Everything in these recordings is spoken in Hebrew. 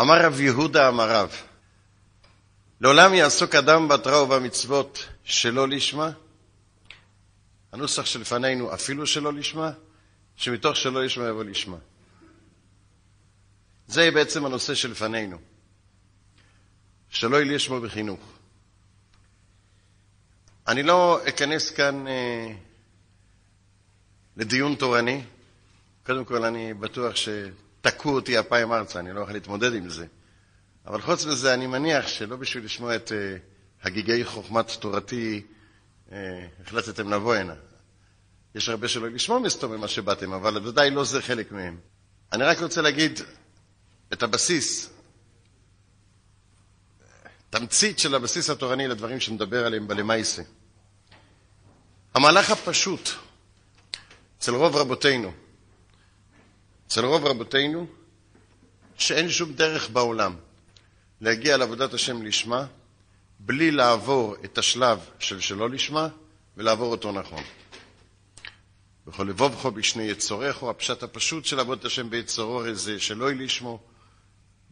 אמר רב יהודה אמר רב, לעולם יעסוק אדם בתורה ובמצוות שלא לשמה? הנוסח שלפנינו אפילו שלא לשמה, שמתוך שלא לשמה יבוא לשמה. זה בעצם הנושא שלפנינו. שלא יהיה שמו בחינוך. אני לא אכנס כאן אה, לדיון תורני. קודם כל, אני בטוח שתקעו אותי הפעם ארצה, אני לא יכול להתמודד עם זה. אבל חוץ מזה, אני מניח שלא בשביל לשמוע את אה, הגיגי חוכמת תורתי אה, החלטתם לבוא הנה. יש הרבה שלא לשמוע מסתום ממה שבאתם, אבל ודאי לא זה חלק מהם. אני רק רוצה להגיד את הבסיס, תמצית של הבסיס התורני לדברים שנדבר עליהם בלמייסה. המהלך הפשוט אצל רוב רבותינו, אצל רוב רבותינו, שאין שום דרך בעולם להגיע לעבודת השם לשמה בלי לעבור את השלב של שלא לשמה ולעבור אותו נכון. וכל לבובכו בשני יצורך, הפשט הפשוט של עבודת השם ביצורו זה שלא לשמו,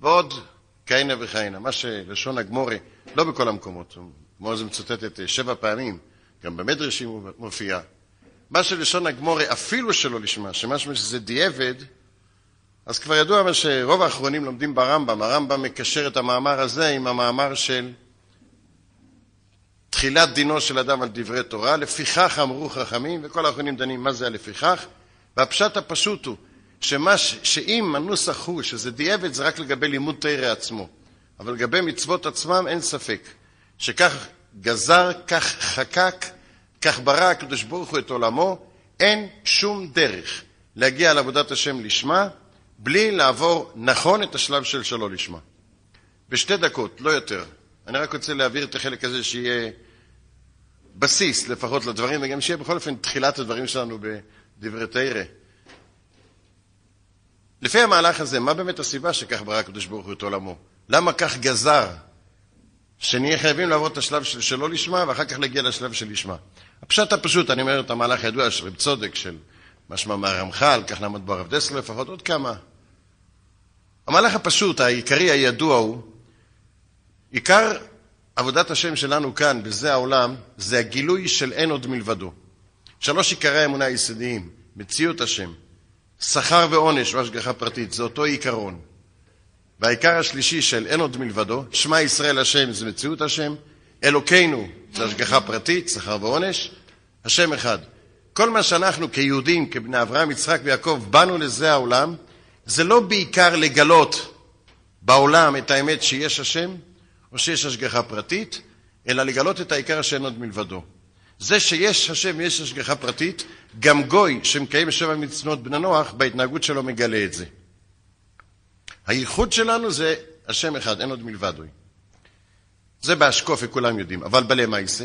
ועוד כהנה וכהנה. מה שלשון הגמורי, לא בכל המקומות, כמו זה מצוטטת שבע פעמים, גם במדרשי מופיע. מה שלשון הגמורי אפילו שלא לשמה, שמשמע שזה דיעבד, אז כבר ידוע מה שרוב האחרונים לומדים ברמב"ם. הרמב"ם מקשר את המאמר הזה עם המאמר של תחילת דינו של אדם על דברי תורה, לפיכך אמרו חכמים, וכל האחרונים דנים מה זה הלפיכך, והפשט הפשוט הוא שמה, שאם הנוסח הוא שזה דיעבד זה רק לגבי לימוד תרא עצמו, אבל לגבי מצוות עצמם אין ספק שכך גזר, כך חקק, כך ברא הקדוש ברוך הוא את עולמו, אין שום דרך להגיע לעבודת השם לשמה בלי לעבור נכון את השלב של שלא לשמה. בשתי דקות, לא יותר. אני רק רוצה להעביר את החלק הזה שיהיה בסיס לפחות לדברים, וגם שיהיה בכל אופן תחילת הדברים שלנו בדברי תרא. לפי המהלך הזה, מה באמת הסיבה שכך ברא הקדוש ברוך הוא את עולמו? למה כך גזר שנהיה חייבים לעבור את השלב של שלא לשמה ואחר כך להגיע לשלב של לשמה? הפשט הפשוט, אני אומר את המהלך הידוע של רב צודק, של משמע מהרמח"ל, כך נעמוד בו הרב דסלר לפחות, עוד כמה. המהלך הפשוט, העיקרי, הידוע הוא, עיקר עבודת השם שלנו כאן, בזה העולם, זה הגילוי של אין עוד מלבדו. שלוש עיקרי האמונה היסודיים, מציאות השם, שכר ועונש והשגחה פרטית, זה אותו עיקרון. והעיקר השלישי של אין עוד מלבדו, שמע ישראל השם זה מציאות השם, אלוקינו זה השגחה פרטית, שכר ועונש, השם אחד. כל מה שאנחנו כיהודים, כבני אברהם, יצחק ויעקב, באנו לזה העולם, זה לא בעיקר לגלות בעולם את האמת שיש השם, או שיש השגחה פרטית, אלא לגלות את העיקר שאין עוד מלבדו. זה שיש השם יש השגחה פרטית, גם גוי שמקיים שבע מצוות בני נוח, בהתנהגות שלו מגלה את זה. הייחוד שלנו זה השם אחד, אין עוד מלבדו. זה באשקוף וכולם יודעים, אבל בלה מייסה.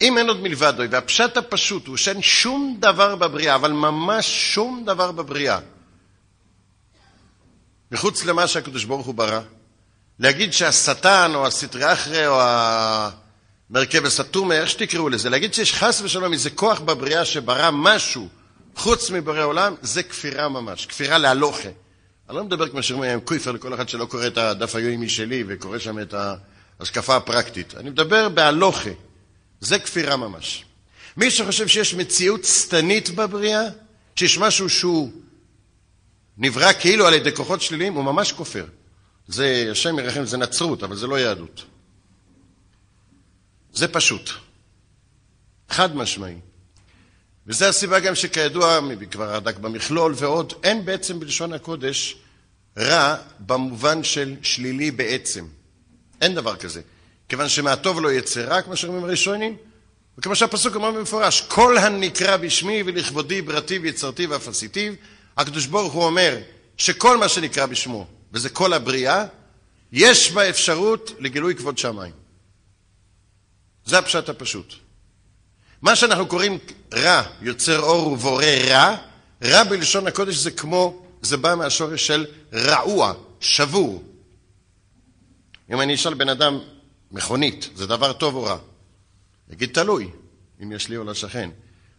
אם אין עוד מלבדו, והפשט הפשוט הוא שאין שום דבר בבריאה, אבל ממש שום דבר בבריאה, מחוץ למה שהקדוש ברוך הוא ברא, להגיד שהשטן או הסטרי אחרי או המרכבס הטומא, איך שתקראו לזה, להגיד שיש חס ושלום איזה כוח בבריאה שברא משהו חוץ מבורא עולם, זה כפירה ממש, כפירה להלוכה. אני לא מדבר כמו שאומרים עם קויפר לכל אחד שלא קורא את הדף היומי שלי וקורא שם את ההשקפה הפרקטית. אני מדבר בהלוכה. זה כפירה ממש. מי שחושב שיש מציאות שטנית בבריאה, שיש משהו שהוא נברא כאילו על ידי כוחות שליליים, הוא ממש כופר. זה, השם ירחם, זה נצרות, אבל זה לא יהדות. זה פשוט. חד משמעי. וזו הסיבה גם שכידוע, כבר הדק במכלול ועוד, אין בעצם בלשון הקודש רע במובן של שלילי בעצם. אין דבר כזה. כיוון שמהטוב לא יצא רע, כמו שאומרים הראשונים, וכמו שהפסוק אומר במפורש, כל הנקרא בשמי ולכבודי ברתי ויצרתי ואף עשיתיו, הקדוש ברוך הוא אומר שכל מה שנקרא בשמו, וזה כל הבריאה, יש בה אפשרות לגילוי כבוד שמיים. זה הפשט הפשוט. מה שאנחנו קוראים רע, יוצר אור ובורא רע, רע בלשון הקודש זה כמו, זה בא מהשורש של רעוע, שבור. אם אני אשאל בן אדם, מכונית, זה דבר טוב או רע? יגיד תלוי, אם יש לי או לשכן.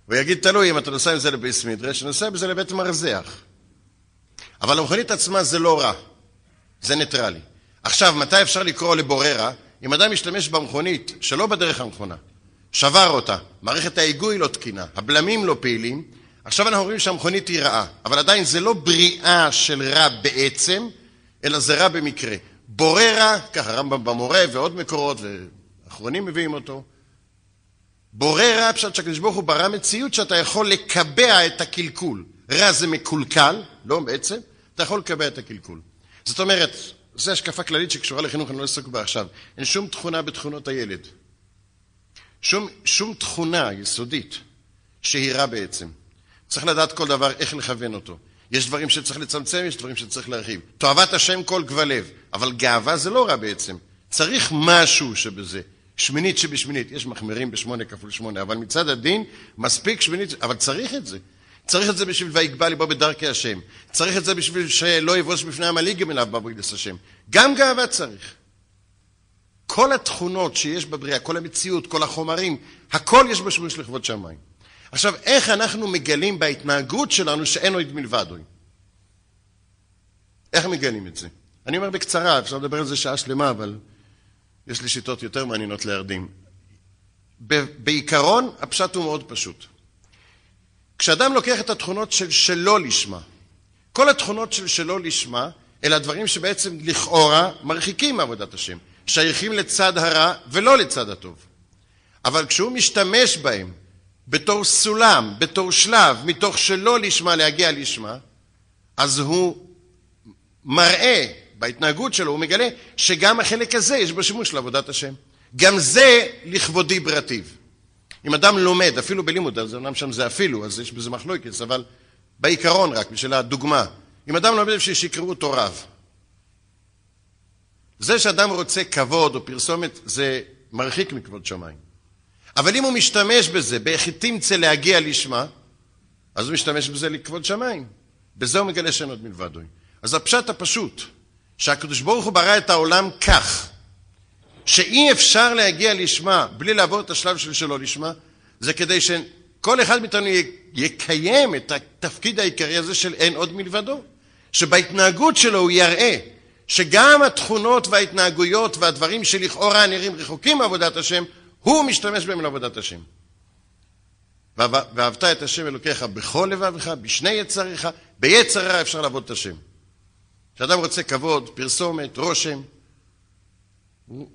הוא יגיד תלוי אם אתה נוסע עם זה לביס מדרש, נוסע בזה לבית מרזח. אבל המכונית עצמה זה לא רע. זה ניטרלי. עכשיו, מתי אפשר לקרוא לבוררה? אם אדם משתמש במכונית שלא בדרך הנכונה, שבר אותה, מערכת ההיגוי לא תקינה, הבלמים לא פעילים, עכשיו אנחנו רואים שהמכונית היא רעה, אבל עדיין זה לא בריאה של רע בעצם, אלא זה רע במקרה. בוררה, ככה רמב"ם במורה ועוד מקורות, ואחרונים מביאים אותו, בוררה, פשוט שהקדוש ברוך הוא ברא מציאות שאתה יכול לקבע את הקלקול. רע זה מקולקל, לא בעצם, אתה יכול לקבע את הקלקול. זאת אומרת, זו השקפה כללית שקשורה לחינוך, אני לא אעסוק בה עכשיו. אין שום תכונה בתכונות הילד. שום, שום תכונה יסודית שהיא רע בעצם. צריך לדעת כל דבר איך לכוון אותו. יש דברים שצריך לצמצם, יש דברים שצריך להרחיב. תאהבת השם כל גבלב, אבל גאווה זה לא רע בעצם. צריך משהו שבזה. שמינית שבשמינית, יש מחמירים בשמונה כפול שמונה, אבל מצד הדין, מספיק שמינית, אבל צריך את זה. צריך את זה בשביל ויגבה ליבו בדרכי השם. צריך את זה בשביל שלא יבוש בפני המליגים אליו בברית השם. גם גאווה צריך. כל התכונות שיש בבריאה, כל המציאות, כל החומרים, הכל יש בשימוש לכבוד שמיים. עכשיו, איך אנחנו מגלים בהתנהגות שלנו שאין עוד מלבד עוד? איך מגלים את זה? אני אומר בקצרה, אפשר לדבר על זה שעה שלמה, אבל יש לי שיטות יותר מעניינות להרדים. בעיקרון, הפשט הוא מאוד פשוט. כשאדם לוקח את התכונות של שלא לשמה, כל התכונות של שלא לשמה, אלה הדברים שבעצם לכאורה מרחיקים מעבודת השם, שייכים לצד הרע ולא לצד הטוב. אבל כשהוא משתמש בהם בתור סולם, בתור שלב, מתוך שלא לשמה להגיע לשמה, אז הוא מראה בהתנהגות שלו, הוא מגלה שגם החלק הזה יש בו שימוש לעבודת השם. גם זה לכבודי ברטיב. אם אדם לומד, אפילו בלימוד, אז אמנם שם זה אפילו, אז יש בזה מחלוקת, אבל בעיקרון רק, בשביל הדוגמה, אם אדם לומד בשביל שיקראו אותו רב, זה שאדם רוצה כבוד או פרסומת, זה מרחיק מכבוד שמיים. אבל אם הוא משתמש בזה, באיך תמצא להגיע לשמה, אז הוא משתמש בזה לכבוד שמיים. בזה הוא מגלה שאין עוד מלבדו. אז הפשט הפשוט, שהקדוש ברוך הוא ברא את העולם כך, שאי אפשר להגיע לשמה בלי לעבור את השלב של שלא לשמה, זה כדי שכל אחד מאיתנו יקיים את התפקיד העיקרי הזה של אין עוד מלבדו. שבהתנהגות שלו הוא יראה שגם התכונות וההתנהגויות והדברים שלכאורה נראים רחוקים מעבודת השם, הוא משתמש בהם לעבודת השם. ואהבת את השם אלוקיך בכל לבבך, בשני יצריך, ביצר רע אפשר לעבוד את השם. כשאדם רוצה כבוד, פרסומת, רושם, הוא,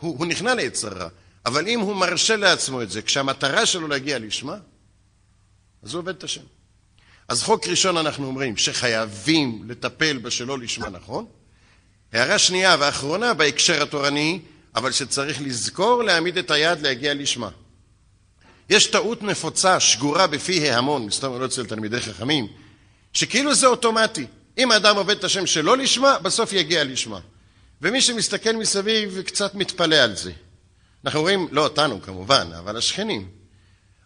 הוא, הוא נכנע ליצר רע. אבל אם הוא מרשה לעצמו את זה, כשהמטרה שלו להגיע לשמה, אז הוא עובד את השם. אז חוק ראשון אנחנו אומרים שחייבים לטפל בשלא לשמה נכון. הערה שנייה ואחרונה בהקשר התורני, אבל שצריך לזכור להעמיד את היד להגיע לשמה. יש טעות נפוצה, שגורה בפי ההמון, מסתובב לא אצל תלמידי חכמים, שכאילו זה אוטומטי. אם האדם עובד את השם שלא לשמה, בסוף יגיע לשמה. ומי שמסתכל מסביב קצת מתפלא על זה. אנחנו רואים, לא אותנו כמובן, אבל השכנים.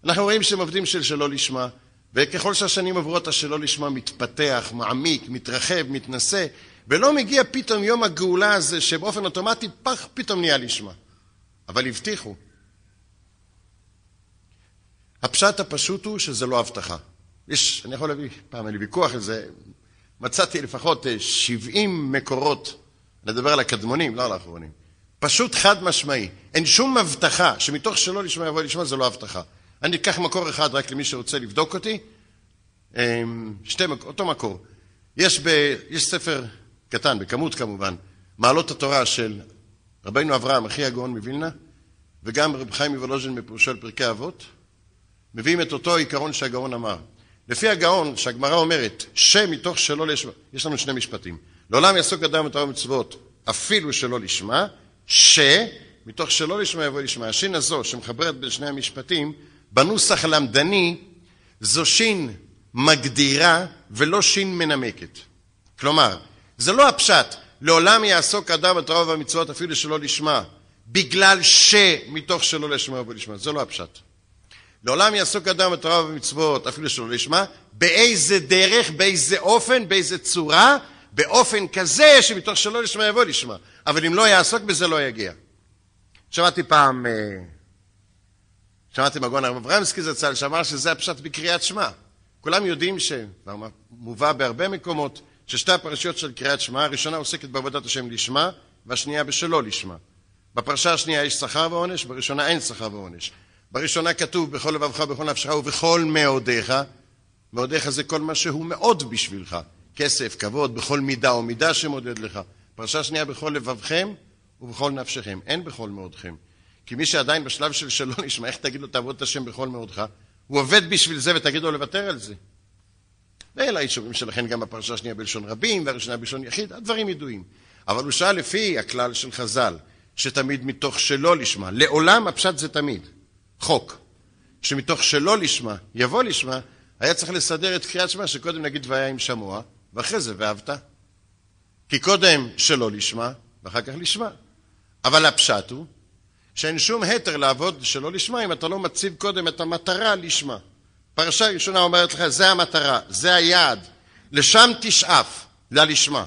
אנחנו רואים שהם עובדים של שלא לשמה, וככל שהשנים עוברות השלא לשמה מתפתח, מעמיק, מתרחב, מתנשא, ולא מגיע פתאום יום הגאולה הזה שבאופן אוטומטי פח פתאום נהיה לשמה. אבל הבטיחו. הפשט הפשוט הוא שזה לא הבטחה. יש, אני יכול להביא, פעם היה לי ויכוח על זה, מצאתי לפחות 70 מקורות, לדבר על הקדמונים, לא על האחרונים. פשוט חד משמעי. אין שום הבטחה שמתוך שלא לשמה יבוא לשמה זה לא הבטחה. אני אקח מקור אחד רק למי שרוצה לבדוק אותי. אמ, שתי, אותו מקור. יש, ב, יש ספר קטן, בכמות כמובן, מעלות התורה של רבינו אברהם, אחי הגאון מווילנה, וגם רב חיים מוולוז'ין מפרושו על פרקי אבות, מביאים את אותו עיקרון שהגאון אמר. לפי הגאון, שהגמרא אומרת, שמתוך שלא לשמה, יש לנו שני משפטים. לעולם יעסוק אדם בתורה ומצוות, אפילו שלא לשמה, שמתוך שלא לשמה יבוא לשמה. השין הזו, שמחברת בין שני המשפטים, בנוסח למדני, זו שין מגדירה ולא שין מנמקת. כלומר, זה לא הפשט, לעולם יעסוק אדם בתורה ובמצוות אפילו שלא לשמה, בגלל שמתוך שלא לשמה יבוא לשמה. זה לא הפשט. לעולם יעסוק אדם בתורה ובמצוות אפילו שלא לשמה, באיזה דרך, באיזה אופן, באיזה צורה, באופן כזה שמתוך שלא לשמה יבוא לשמה. אבל אם לא יעסוק בזה לא יגיע. שמעתי פעם, אה, שמעתי מגון הרב אברמסקי זצ"ל שאמר שזה הפשט בקריאת שמע. כולם יודעים שמובא בהרבה מקומות ששתי הפרשיות של קריאת שמע, הראשונה עוסקת בעבודת השם לשמה, והשנייה בשלא לשמה. בפרשה השנייה יש שכר ועונש, בראשונה אין שכר ועונש. בראשונה כתוב בכל לבבך, בכל נפשך ובכל מאודיך, מאודיך זה כל מה שהוא מאוד בשבילך, כסף, כבוד, בכל מידה או מידה שמודד לך. פרשה שנייה בכל לבבכם ובכל נפשכם, אין בכל מאודכם. כי מי שעדיין בשלב של שלא נשמע, איך תגיד לו תעבוד את השם בכל מאודך? הוא עובד בשביל זה ותגיד לו לוותר על זה. ואלה האישורים שלכן גם בפרשה השנייה בלשון רבים והראשונה בלשון יחיד, הדברים ידועים. אבל הוא שאל לפי הכלל של חז"ל, שתמיד מתוך שלא לשמה, לעולם הפשט זה תמיד, חוק, שמתוך שלא לשמה יבוא לשמה, היה צריך לסדר את קריאת שמע שקודם נגיד והיה עם שמוע, ואחרי זה ואהבת. כי קודם שלא לשמה, ואחר כך לשמה. אבל הפשט הוא שאין שום התר לעבוד שלא לשמה אם אתה לא מציב קודם את המטרה לשמה. פרשה ראשונה אומרת לך, זה המטרה, זה היעד, לשם תשאף, ללשמה.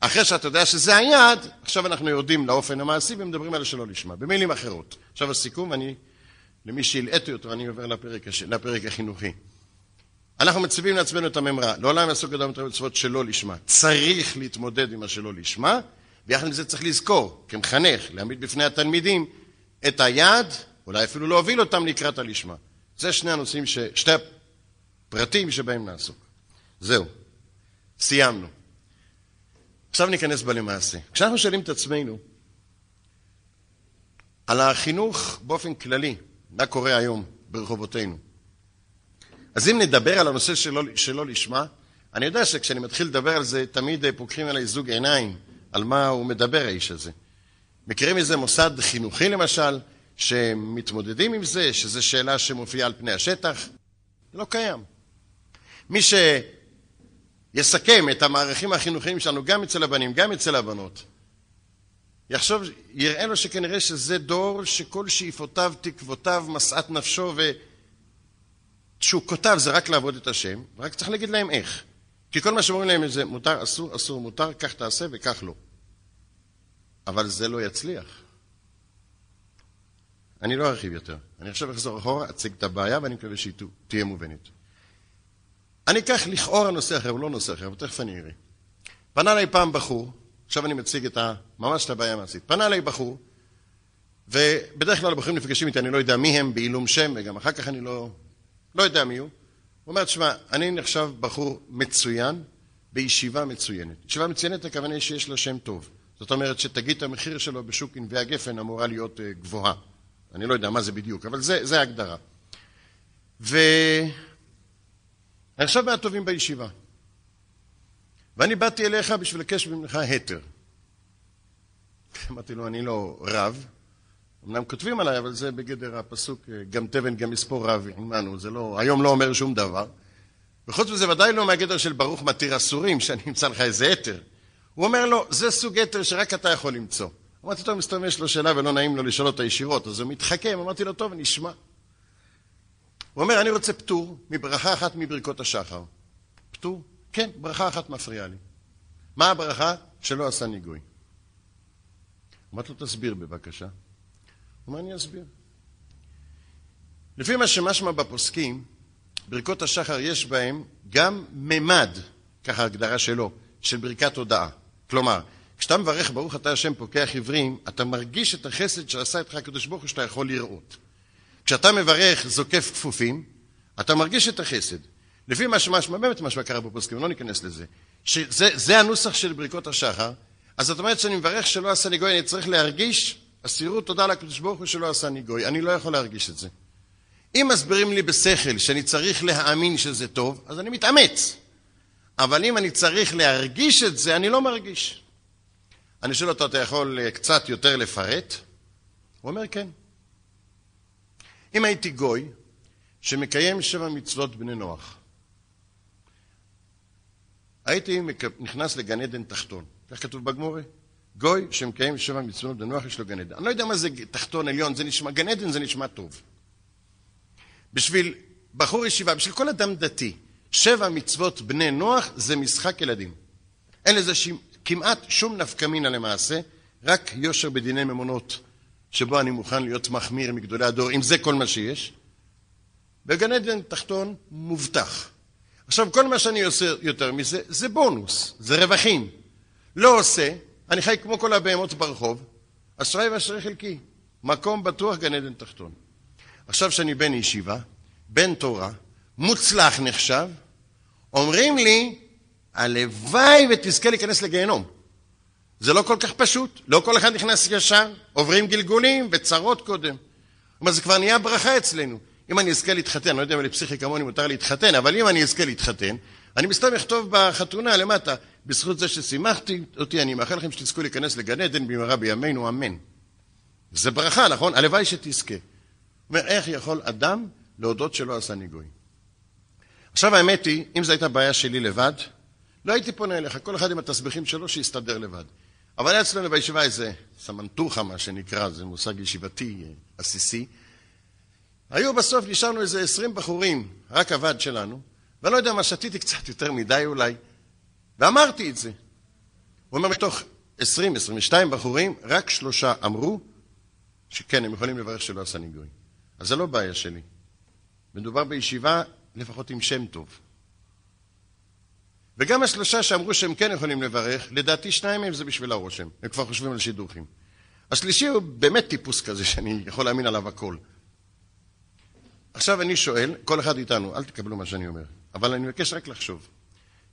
אחרי שאתה יודע שזה היעד, עכשיו אנחנו יורדים לאופן המעשי ומדברים על שלא לשמה, במילים אחרות. עכשיו הסיכום, אני, למי שהלאיתי אותו, אני עובר לפרק, לפרק החינוכי. אנחנו מציבים לעצמנו את הממרה, לעולם יעסוק אדם את המצוות שלא לשמה. צריך להתמודד עם השלא לשמה, ויחד עם זה צריך לזכור, כמחנך, להעמיד בפני התלמידים את היעד, אולי אפילו להוביל אותם לקראת הלשמה. זה שני הנושאים, ש... שתי הפרטים שבהם נעסוק. זהו, סיימנו. עכשיו ניכנס בה למעשה. כשאנחנו שואלים את עצמנו על החינוך באופן כללי, מה קורה היום ברחובותינו, אז אם נדבר על הנושא שלא, שלא לשמה, אני יודע שכשאני מתחיל לדבר על זה, תמיד פוקחים עליי זוג עיניים על מה הוא מדבר האיש הזה. מכירים איזה מוסד חינוכי למשל, שמתמודדים עם זה, שזו שאלה שמופיעה על פני השטח? זה לא קיים. מי שיסכם את המערכים החינוכיים שלנו, גם אצל הבנים, גם אצל הבנות, יחשוב, יראה לו שכנראה שזה דור שכל שאיפותיו, תקוותיו, משאת נפשו, כותב זה רק לעבוד את השם, רק צריך להגיד להם איך. כי כל מה שאומרים להם זה מותר, אסור, אסור, מותר, כך תעשה וכך לא. אבל זה לא יצליח. אני לא ארחיב יותר. אני עכשיו אחזור אחורה, אציג את הבעיה, ואני מקווה שהיא תהיה מובנת. אני אקח לכאורה נושא אחר, הוא לא נושא אחר, אבל תכף אני אראה. פנה אליי פעם בחור, עכשיו אני מציג את ה, ממש את הבעיה המעשית. פנה אליי בחור, ובדרך כלל הבחורים נפגשים איתי, אני לא יודע מי הם בעילום שם, וגם אחר כך אני לא, לא יודע מי הוא. הוא אומר, תשמע, אני נחשב בחור מצוין בישיבה מצוינת. ישיבה מצוינת, הכוונה היא שיש לו שם טוב. זאת אומרת שתגיד המחיר שלו בשוק ענבי הגפן אמורה להיות אה, גבוהה. אני לא יודע מה זה בדיוק, אבל זה, זה ההגדרה. ואני עכשיו מהטובים בישיבה. ואני באתי אליך בשביל לקש ממך התר. אמרתי לו, אני לא רב. אמנם כותבים עליי, אבל זה בגדר הפסוק, אה, גם תבן גם מספור רב עמנו, זה לא, היום לא אומר שום דבר. וחוץ מזה ודאי לא מהגדר של ברוך מתיר אסורים, שאני אמצא לך איזה התר. הוא אומר לו, זה סוג יתר שרק אתה יכול למצוא. אמרתי, טוב, מסתובב יש לו שאלה ולא נעים לו לשאול אותה ישירות, אז הוא מתחכם, אמרתי לו, טוב, נשמע. הוא אומר, אני רוצה פטור מברכה אחת מברכות השחר. פטור? כן, ברכה אחת מפריעה לי. מה הברכה? שלא עשה ניגוי. אמרתי לו, תסביר בבקשה. הוא אומר, אני אסביר. לפי מה שמשמע בפוסקים, ברכות השחר יש בהם גם ממד, ככה ההגדרה שלו, של ברכת הודאה. כלומר, כשאתה מברך ברוך אתה השם פוקח עיוורים, אתה מרגיש את החסד שעשה איתך הקדוש ברוך הוא שאתה יכול לראות. כשאתה מברך זוקף כפופים, אתה מרגיש את החסד. לפי מה שמשמע, באמת מה שקרה בפוסקים, לא ניכנס לזה, שזה הנוסח של ברכות השחר, אז זאת אומרת שאני מברך שלא עשה לי גוי, אני צריך להרגיש אסירות תודה לקדוש ברוך הוא שלא עשה לי גוי, אני לא יכול להרגיש את זה. אם מסבירים לי בשכל שאני צריך להאמין שזה טוב, אז אני מתאמץ. אבל אם אני צריך להרגיש את זה, אני לא מרגיש. אני שואל אותו, אתה יכול אה, קצת יותר לפרט? הוא אומר, כן. אם הייתי גוי שמקיים שבע מצוות בני נוח, הייתי נכנס לגן עדן תחתון, כך כתוב בגמורה. גוי שמקיים שבע מצוות בני נוח יש לו גן עדן. אני לא יודע מה זה תחתון עליון, זה נשמע, גן עדן זה נשמע טוב. בשביל בחור ישיבה, בשביל כל אדם דתי, שבע מצוות בני נוח זה משחק ילדים. אין לזה. כמעט שום נפקא מינה למעשה, רק יושר בדיני ממונות, שבו אני מוכן להיות מחמיר מגדולי הדור, אם זה כל מה שיש. בגן עדן תחתון מובטח. עכשיו, כל מה שאני עושה יותר מזה, זה בונוס, זה רווחים. לא עושה, אני חי כמו כל הבהמות ברחוב, אשראי ואשראי חלקי. מקום בטוח, גן עדן תחתון. עכשיו שאני בן ישיבה, בן תורה, מוצלח נחשב, אומרים לי, הלוואי ותזכה להיכנס לגיהנום. זה לא כל כך פשוט, לא כל אחד נכנס ישר, עוברים גלגולים וצרות קודם. אבל זה כבר נהיה ברכה אצלנו. אם אני אזכה להתחתן, אני לא יודע אם לפסיכי כמוני מותר להתחתן, אבל אם אני אזכה להתחתן, אני מסתם אכתוב בחתונה למטה, בזכות זה ששימחתי אותי, אני מאחל לכם שתזכו להיכנס לגן עדן במהרה בימינו, אמן. זה ברכה, נכון? הלוואי שתזכה. אומר, איך יכול אדם להודות שלא עשה ניגוי? עכשיו האמת היא, אם זו הייתה בעיה שלי לבד, לא הייתי פונה אליך, כל אחד עם התסביכים שלו שיסתדר לבד. אבל היה אצלנו בישיבה איזה סמנטוחה, מה שנקרא, זה מושג ישיבתי אה, עסיסי. היו בסוף, נשארנו איזה עשרים בחורים, רק הוועד שלנו, ואני לא יודע מה, שתיתי קצת יותר מדי אולי, ואמרתי את זה. הוא אומר, מתוך עשרים, עשרים ושתיים בחורים, רק שלושה אמרו שכן, הם יכולים לברך שלא עשה ניגוי. אז זה לא בעיה שלי. מדובר בישיבה לפחות עם שם טוב. וגם השלושה שאמרו שהם כן יכולים לברך, לדעתי שניים מהם זה בשביל הרושם. הם כבר חושבים על שידוכים. השלישי הוא באמת טיפוס כזה שאני יכול להאמין עליו הכל. עכשיו אני שואל, כל אחד איתנו, אל תקבלו מה שאני אומר, אבל אני מבקש רק לחשוב.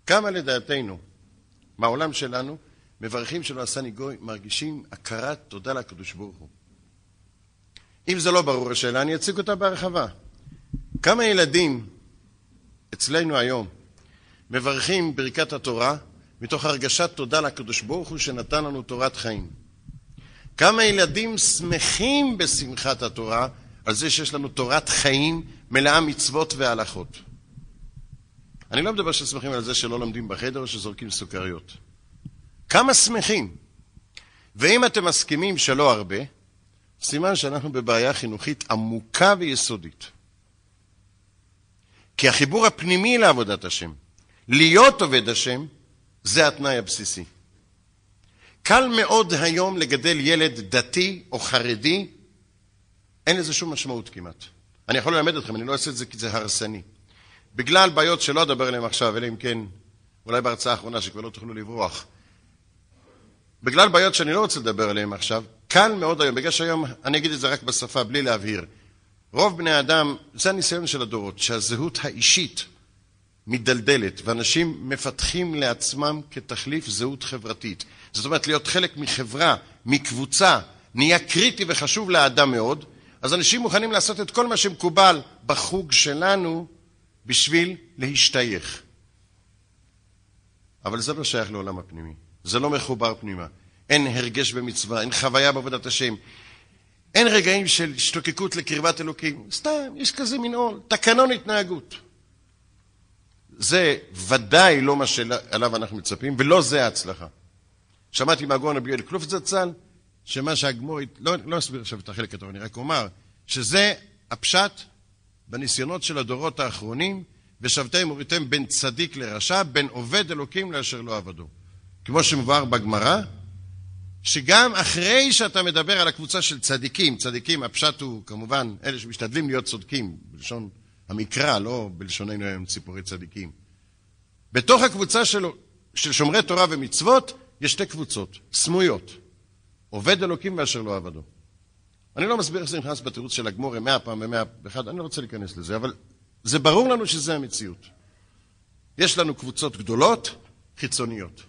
כמה לדעתנו, מהעולם שלנו, מברכים שלא עשה ניגוי, מרגישים הכרת תודה לקדוש ברוך הוא. אם זה לא ברור השאלה, אני אציג אותה בהרחבה. כמה ילדים אצלנו היום מברכים ברכת התורה מתוך הרגשת תודה לקדוש ברוך הוא שנתן לנו תורת חיים. כמה ילדים שמחים בשמחת התורה על זה שיש לנו תורת חיים מלאה מצוות והלכות. אני לא מדבר ששמחים על זה שלא לומדים בחדר או שזורקים סוכריות. כמה שמחים. ואם אתם מסכימים שלא הרבה, סימן שאנחנו בבעיה חינוכית עמוקה ויסודית. כי החיבור הפנימי לעבודת השם, להיות עובד השם, זה התנאי הבסיסי. קל מאוד היום לגדל ילד דתי או חרדי, אין לזה שום משמעות כמעט. אני יכול ללמד אתכם, אני לא אעשה את זה כי זה הרסני. בגלל בעיות שלא אדבר עליהן עכשיו, אלא אם כן, אולי בהרצאה האחרונה שכבר לא תוכלו לברוח. בגלל בעיות שאני לא רוצה לדבר עליהן עכשיו, קל מאוד היום, בגלל שהיום, אני אגיד את זה רק בשפה, בלי להבהיר. רוב בני האדם, זה הניסיון של הדורות, שהזהות האישית מדלדלת, ואנשים מפתחים לעצמם כתחליף זהות חברתית. זאת אומרת, להיות חלק מחברה, מקבוצה, נהיה קריטי וחשוב לאדם מאוד, אז אנשים מוכנים לעשות את כל מה שמקובל בחוג שלנו בשביל להשתייך. אבל זה לא שייך לעולם הפנימי, זה לא מחובר פנימה. אין הרגש במצווה, אין חוויה בעבודת השם, אין רגעים של השתוקקות לקרבת אלוקים. סתם, יש כזה מין עול, תקנון התנהגות. זה ודאי לא מה שעליו אנחנו מצפים, ולא זה ההצלחה. שמעתי מהגאון רבי יואל קלוף זצ"ל, שמה שהגמור, לא, לא אסביר עכשיו את החלק הטוב, אני רק אומר, שזה הפשט בניסיונות של הדורות האחרונים, ושבתם וראיתם בין צדיק לרשע, בין עובד אלוקים לאשר לא עבדו. כמו שמובהר בגמרא, שגם אחרי שאתה מדבר על הקבוצה של צדיקים, צדיקים, הפשט הוא כמובן אלה שמשתדלים להיות צודקים, בלשון המקרא, לא בלשוננו היום ציפורי צדיקים. בתוך הקבוצה של, של שומרי תורה ומצוות יש שתי קבוצות, סמויות, עובד אלוקים ואשר לא עבדו. אני לא מסביר איך זה נכנס בתירוץ של הגמורה מאה פעם ומאה ואחד, אני לא רוצה להיכנס לזה, אבל זה ברור לנו שזה המציאות. יש לנו קבוצות גדולות, חיצוניות.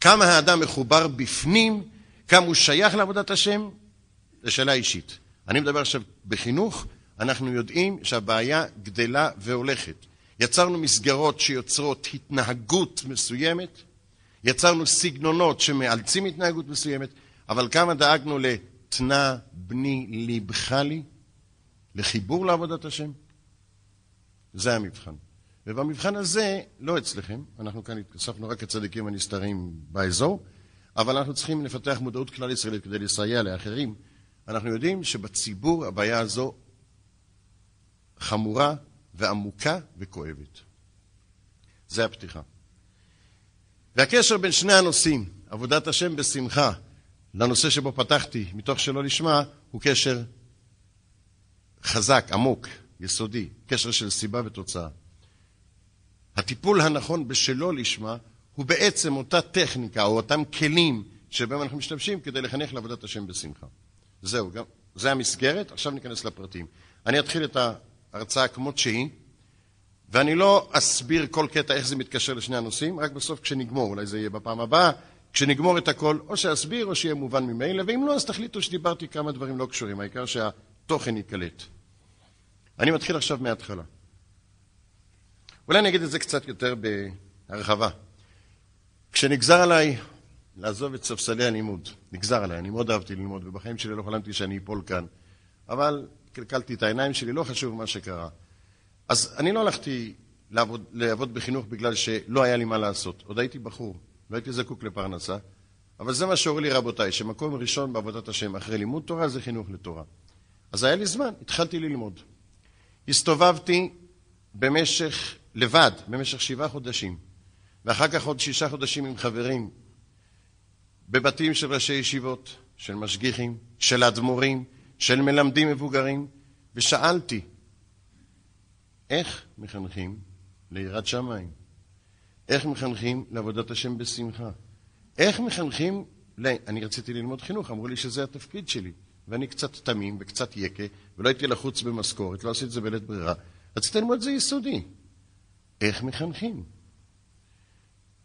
כמה האדם מחובר בפנים כמה הוא שייך לעבודת השם, זו שאלה אישית. אני מדבר עכשיו בחינוך, אנחנו יודעים שהבעיה גדלה והולכת. יצרנו מסגרות שיוצרות התנהגות מסוימת, יצרנו סגנונות שמאלצים התנהגות מסוימת, אבל כמה דאגנו לתנא בני ליבך לי, לחיבור לעבודת השם? זה המבחן. ובמבחן הזה, לא אצלכם, אנחנו כאן התכספנו רק כצדיקים הנסתרים באזור, אבל אנחנו צריכים לפתח מודעות כלל ישראלית כדי לסייע לאחרים. אנחנו יודעים שבציבור הבעיה הזו חמורה ועמוקה וכואבת. זה הפתיחה. והקשר בין שני הנושאים, עבודת השם בשמחה, לנושא שבו פתחתי, מתוך שלא לשמה, הוא קשר חזק, עמוק, יסודי, קשר של סיבה ותוצאה. הטיפול הנכון בשלא לשמה הוא בעצם אותה טכניקה או אותם כלים שבהם אנחנו משתמשים כדי לחנך לעבודת השם בשמחה. זהו, גם, זה המסגרת, עכשיו ניכנס לפרטים. אני אתחיל את ההרצאה כמות שהיא, ואני לא אסביר כל קטע איך זה מתקשר לשני הנושאים, רק בסוף כשנגמור, אולי זה יהיה בפעם הבאה, כשנגמור את הכל, או שאסביר או שיהיה מובן ממילא, ואם לא, אז תחליטו שדיברתי כמה דברים לא קשורים, העיקר שהתוכן ייקלט. אני מתחיל עכשיו מההתחלה. אולי אני אגיד את זה קצת יותר בהרחבה. כשנגזר עליי לעזוב את ספסלי הלימוד, נגזר עליי, אני מאוד אהבתי ללמוד, ובחיים שלי לא חלמתי שאני אפול כאן, אבל קלקלתי את העיניים שלי, לא חשוב מה שקרה. אז אני לא הלכתי לעבוד, לעבוד בחינוך בגלל שלא היה לי מה לעשות. עוד הייתי בחור, לא הייתי זקוק לפרנסה, אבל זה מה שאורי לי רבותיי, שמקום ראשון בעבודת השם אחרי לימוד תורה זה חינוך לתורה. אז היה לי זמן, התחלתי ללמוד. הסתובבתי במשך, לבד, במשך שבעה חודשים, ואחר כך עוד שישה חודשים עם חברים, בבתים של ראשי ישיבות, של משגיחים, של אדמו"רים, של מלמדים מבוגרים, ושאלתי, איך מחנכים ליראת שמיים? איך מחנכים לעבודת השם בשמחה? איך מחנכים ל... אני רציתי ללמוד חינוך, אמרו לי שזה התפקיד שלי. ואני קצת תמים וקצת יקה, ולא הייתי לחוץ במשכורת, לא עשיתי את זה בלית ברירה. רציתי ללמוד את זה יסודי. איך מחנכים?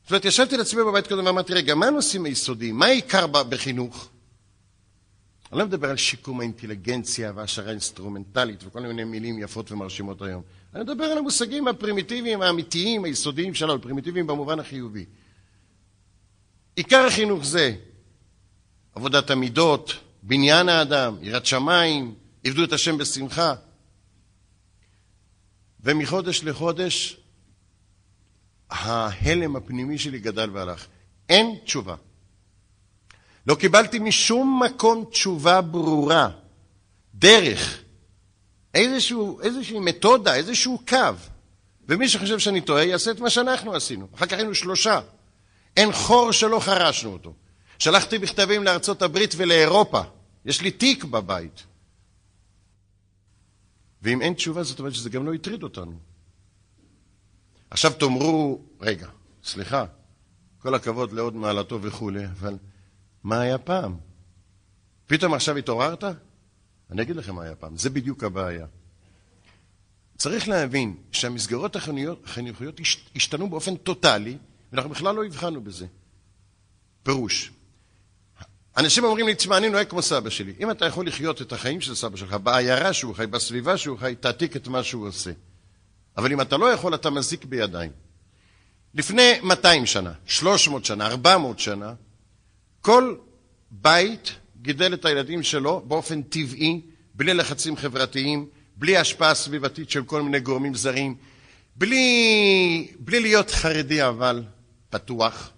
זאת אומרת, ישבתי לעצמי בבית קודם ואמרתי, רגע, מה הנושאים היסודיים? מה העיקר בחינוך? אני לא מדבר על שיקום האינטליגנציה והעשרה אינסטרומנטלית וכל מיני מילים יפות ומרשימות היום. אני מדבר על המושגים הפרימיטיביים, האמיתיים, היסודיים שלנו, פרימיטיביים במובן החיובי. עיקר החינוך זה עבודת המידות, בניין האדם, יראת שמיים, עבדו את השם בשמחה. ומחודש לחודש ההלם הפנימי שלי גדל והלך. אין תשובה. לא קיבלתי משום מקום תשובה ברורה, דרך, איזשהו, איזושהי מתודה, איזשהו קו. ומי שחושב שאני טועה, יעשה את מה שאנחנו עשינו. אחר כך היינו שלושה. אין חור שלא חרשנו אותו. שלחתי מכתבים לארצות הברית ולאירופה. יש לי תיק בבית. ואם אין תשובה, זאת אומרת שזה גם לא הטריד אותנו. עכשיו תאמרו, רגע, סליחה, כל הכבוד לעוד מעלתו וכולי, אבל מה היה פעם? פתאום עכשיו התעוררת? אני אגיד לכם מה היה פעם, זה בדיוק הבעיה. צריך להבין שהמסגרות החינוכיות השתנו באופן טוטאלי, ואנחנו בכלל לא הבחנו בזה. פירוש, אנשים אומרים לי, תשמע, אני נוהג כמו סבא שלי. אם אתה יכול לחיות את החיים של סבא שלך, בעיירה שהוא חי, בסביבה שהוא חי, תעתיק את מה שהוא עושה. אבל אם אתה לא יכול, אתה מזיק בידיים. לפני 200 שנה, 300 שנה, 400 שנה, כל בית גידל את הילדים שלו באופן טבעי, בלי לחצים חברתיים, בלי השפעה סביבתית של כל מיני גורמים זרים, בלי, בלי להיות חרדי אבל פתוח.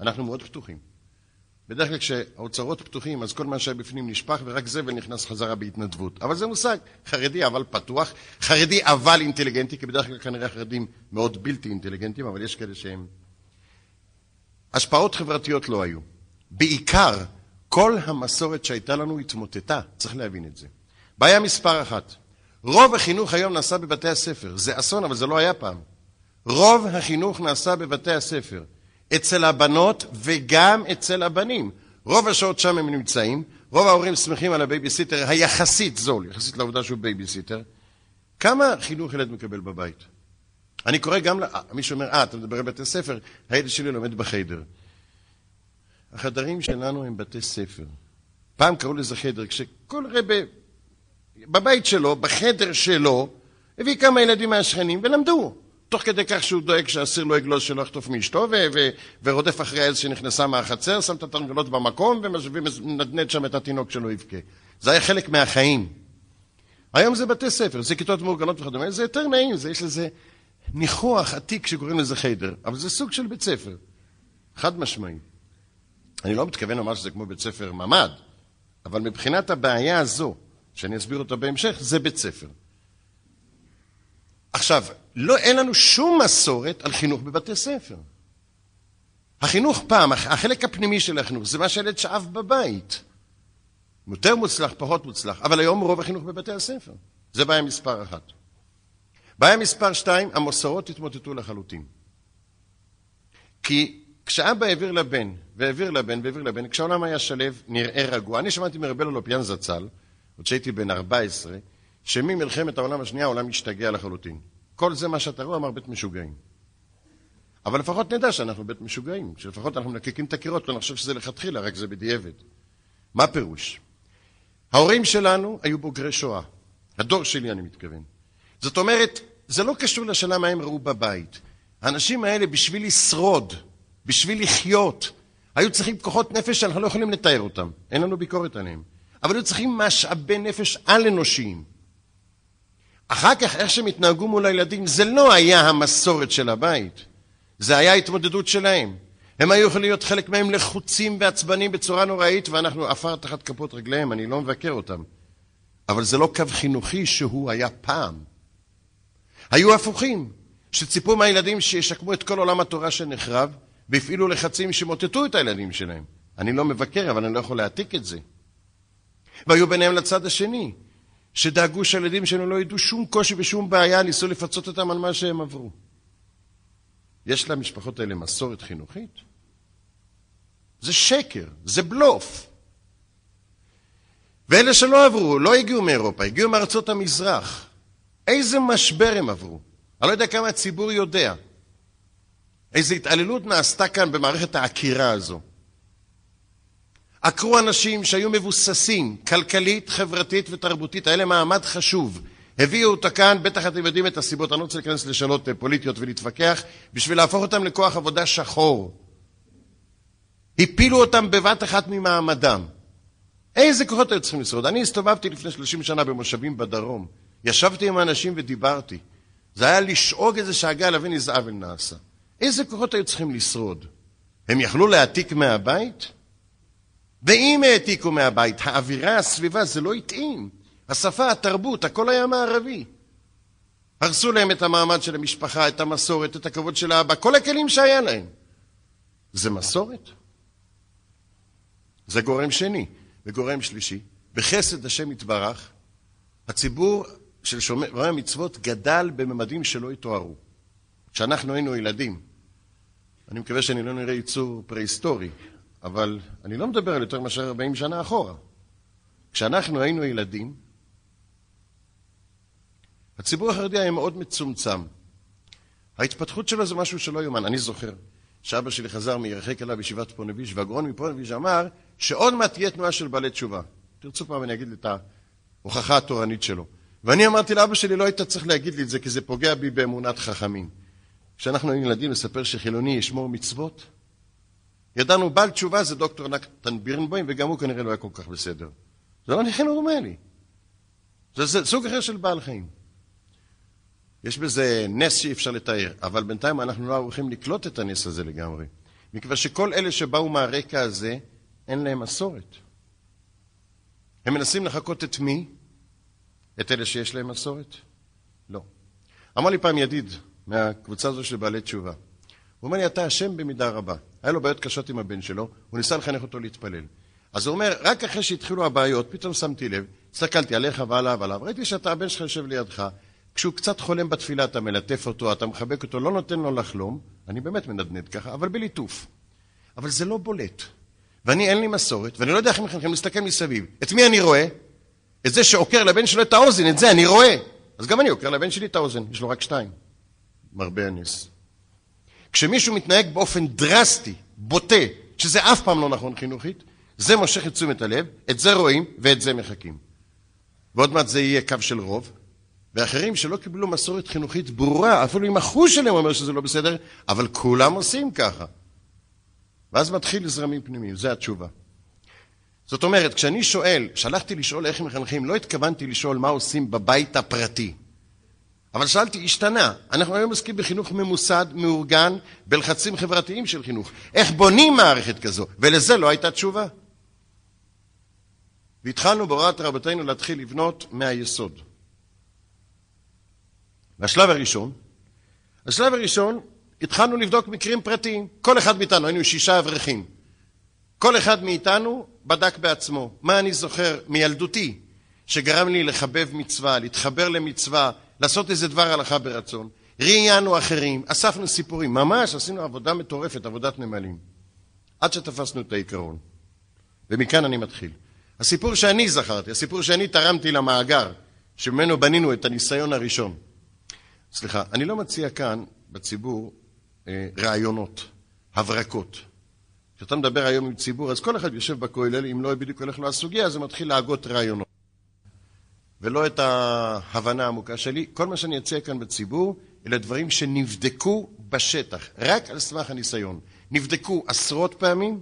אנחנו מאוד פתוחים. בדרך כלל כשהאוצרות פתוחים, אז כל מה שהיה בפנים נשפך, ורק זבל נכנס חזרה בהתנדבות. אבל זה מושג, חרדי אבל פתוח, חרדי אבל אינטליגנטי, כי בדרך כלל כנראה חרדים מאוד בלתי אינטליגנטים, אבל יש כאלה שהם... השפעות חברתיות לא היו. בעיקר, כל המסורת שהייתה לנו התמוטטה, צריך להבין את זה. בעיה מספר אחת, רוב החינוך היום נעשה בבתי הספר. זה אסון, אבל זה לא היה פעם. רוב החינוך נעשה בבתי הספר. אצל הבנות וגם אצל הבנים. רוב השעות שם הם נמצאים, רוב ההורים שמחים על הבייביסיטר היחסית זול, יחסית לעובדה שהוא בייביסיטר. כמה חינוך ילד מקבל בבית? אני קורא גם, מישהו אומר, אה, אתה מדבר על בתי ספר, הילד שלי לומד בחדר. החדרים שלנו הם בתי ספר. פעם קראו לזה חדר, כשכל רבה בבית שלו, בחדר שלו, הביא כמה ילדים מהשכנים ולמדו. תוך כדי כך שהוא דואג שהאסיר לא יגלוש שלא יחטוף מאשתו ורודף אחרי העז שנכנסה מהחצר, שם את התרנגולות במקום ומנדנד שם את התינוק שלא יבכה. זה היה חלק מהחיים. היום זה בתי ספר, זה כיתות מאורגנות וכדומה, זה יותר נעים, זה, יש לזה ניחוח עתיק שקוראים לזה חדר, אבל זה סוג של בית ספר, חד משמעי. אני לא מתכוון לומר שזה כמו בית ספר ממ"ד, אבל מבחינת הבעיה הזו, שאני אסביר אותה בהמשך, זה בית ספר. עכשיו, לא, אין לנו שום מסורת על חינוך בבתי ספר. החינוך פעם, החלק הפנימי של החינוך, זה מה שהילד שאב בבית. יותר מוצלח, פחות מוצלח, אבל היום רוב החינוך בבתי הספר. זה בעיה מספר אחת. בעיה מספר שתיים, המסורות התמוטטו לחלוטין. כי כשאבא העביר לבן, והעביר לבן, והעביר לבן, כשהעולם היה שלו, נראה רגוע. אני שמעתי מרבל אלופיאן זצ"ל, עוד שהייתי בן 14, שממלחמת העולם השנייה העולם השתגע לחלוטין. כל זה מה שאתה רואה אמר בית משוגעים. אבל לפחות נדע שאנחנו בית משוגעים, שלפחות אנחנו מנקקים את הקירות, לא נחשוב שזה לכתחילה, רק זה בדיעבד. מה פירוש? ההורים שלנו היו בוגרי שואה. הדור שלי, אני מתכוון. זאת אומרת, זה לא קשור לשאלה מה הם ראו בבית. האנשים האלה, בשביל לשרוד, בשביל לחיות, היו צריכים כוחות נפש שאנחנו לא יכולים לתאר אותם. אין לנו ביקורת עליהם. אבל היו צריכים משאבי נפש על-אנושיים. אחר כך, איך שהם התנהגו מול הילדים, זה לא היה המסורת של הבית. זה היה ההתמודדות שלהם. הם היו יכולים להיות חלק מהם לחוצים ועצבנים בצורה נוראית, ואנחנו עפר תחת כפות רגליהם, אני לא מבקר אותם. אבל זה לא קו חינוכי שהוא היה פעם. היו הפוכים, שציפו מהילדים שישקמו את כל עולם התורה שנחרב, והפעילו לחצים שמוטטו את הילדים שלהם. אני לא מבקר, אבל אני לא יכול להעתיק את זה. והיו ביניהם לצד השני, שדאגו שהילדים שלנו לא ידעו שום קושי ושום בעיה, ניסו לפצות אותם על מה שהם עברו. יש למשפחות האלה מסורת חינוכית? זה שקר, זה בלוף. ואלה שלא עברו, לא הגיעו מאירופה, הגיעו מארצות המזרח. איזה משבר הם עברו? אני לא יודע כמה הציבור יודע. איזו התעללות נעשתה כאן במערכת העקירה הזו. עקרו אנשים שהיו מבוססים כלכלית, חברתית ותרבותית, היה להם מעמד חשוב. הביאו אותה כאן, בטח אתם יודעים את הסיבות, אני לא רוצה להיכנס לשאלות אה, פוליטיות ולהתווכח, בשביל להפוך אותם לכוח עבודה שחור. הפילו אותם בבת אחת ממעמדם. איזה כוחות היו צריכים לשרוד? אני הסתובבתי לפני 30 שנה במושבים בדרום. ישבתי עם אנשים ודיברתי. זה היה לשאוג איזה שאגה להבין איזה עוול נעשה. איזה כוחות היו צריכים לשרוד? הם יכלו להעתיק מהבית? ואם העתיקו מהבית, האווירה, הסביבה, זה לא התאים. השפה, התרבות, הכל היה מערבי. הרסו להם את המעמד של המשפחה, את המסורת, את הכבוד של האבא, כל הכלים שהיה להם. זה מסורת? זה גורם שני. וגורם שלישי, בחסד השם יתברך, הציבור של שומרי המצוות גדל בממדים שלא התוארו. כשאנחנו היינו ילדים, אני מקווה שאני לא נראה ייצור פרה-היסטורי, אבל אני לא מדבר על יותר מאשר 40 שנה אחורה. כשאנחנו היינו ילדים, הציבור החרדי היה מאוד מצומצם. ההתפתחות שלו זה משהו שלא יאומן. אני זוכר שאבא שלי חזר מירחק אליו בישיבת פונביש, והגרון מפונביש אמר שעוד מעט תהיה תנועה של בעלי תשובה. תרצו פעם אני אגיד את ההוכחה התורנית שלו. ואני אמרתי לאבא שלי, לא היית צריך להגיד לי את זה, כי זה פוגע בי באמונת חכמים. כשאנחנו היינו ילדים, לספר שחילוני ישמור מצוות, ידענו בעל תשובה זה דוקטור נקטן בירנבוים, וגם הוא כנראה לא היה כל כך בסדר. זה לא נכה נורמלי. זה, זה סוג אחר של בעל חיים. יש בזה נס שאי אפשר לתאר, אבל בינתיים אנחנו לא ערוכים לקלוט את הנס הזה לגמרי. מכיוון שכל אלה שבאו מהרקע הזה, אין להם מסורת. הם מנסים לחקות את מי? את אלה שיש להם מסורת? לא. אמר לי פעם ידיד מהקבוצה הזו של בעלי תשובה. הוא אומר לי, אתה אשם במידה רבה. היה לו בעיות קשות עם הבן שלו, הוא ניסה לחנך אותו להתפלל. אז הוא אומר, רק אחרי שהתחילו הבעיות, פתאום שמתי לב, הסתכלתי עליך ועליו ועליו, ראיתי שאתה, הבן שלך יושב לידך, כשהוא קצת חולם בתפילה, אתה מלטף אותו, אתה מחבק אותו, לא נותן לו לחלום, אני באמת מנדנד ככה, אבל בליטוף. אבל זה לא בולט. ואני אין לי מסורת, ואני לא יודע איך הם מחנכים להסתכל מסביב. את מי אני רואה? את זה שעוקר לבן שלו את האוזן, את זה אני רואה. אז גם אני עוקר לבן שלי את האוזן, יש לו רק שתיים. מרבה הנס. כשמישהו מתנהג באופן דרסטי, בוטה, שזה אף פעם לא נכון חינוכית, זה מושך את תשומת הלב, את זה רואים ואת זה מחכים. ועוד מעט זה יהיה קו של רוב, ואחרים שלא קיבלו מסורת חינוכית ברורה, אפילו אם החוש שלהם אומר שזה לא בסדר, אבל כולם עושים ככה. ואז מתחיל זרמים פנימיים, זו התשובה. זאת אומרת, כשאני שואל, שלחתי לשאול איך מחנכים, לא התכוונתי לשאול מה עושים בבית הפרטי. אבל שאלתי, השתנה. אנחנו היום עוסקים בחינוך ממוסד, מאורגן, בלחצים חברתיים של חינוך. איך בונים מערכת כזו? ולזה לא הייתה תשובה. והתחלנו בהוראת רבותינו להתחיל לבנות מהיסוד. והשלב הראשון, השלב הראשון התחלנו לבדוק מקרים פרטיים. כל אחד מאיתנו, היינו שישה אברכים. כל אחד מאיתנו בדק בעצמו. מה אני זוכר מילדותי שגרם לי לחבב מצווה, להתחבר למצווה, לעשות איזה דבר הלכה ברצון. ראיינו אחרים, אספנו סיפורים, ממש עשינו עבודה מטורפת, עבודת נמלים. עד שתפסנו את העיקרון. ומכאן אני מתחיל. הסיפור שאני זכרתי, הסיפור שאני תרמתי למאגר, שממנו בנינו את הניסיון הראשון. סליחה, אני לא מציע כאן בציבור אה, רעיונות, הברקות. כשאתה מדבר היום עם ציבור, אז כל אחד יושב בכולל, אם לא בדיוק הולך לו הסוגיה, אז הוא מתחיל להגות רעיונות. ולא את ההבנה העמוקה שלי. כל מה שאני אציע כאן בציבור, אלה דברים שנבדקו בשטח, רק על סמך הניסיון. נבדקו עשרות פעמים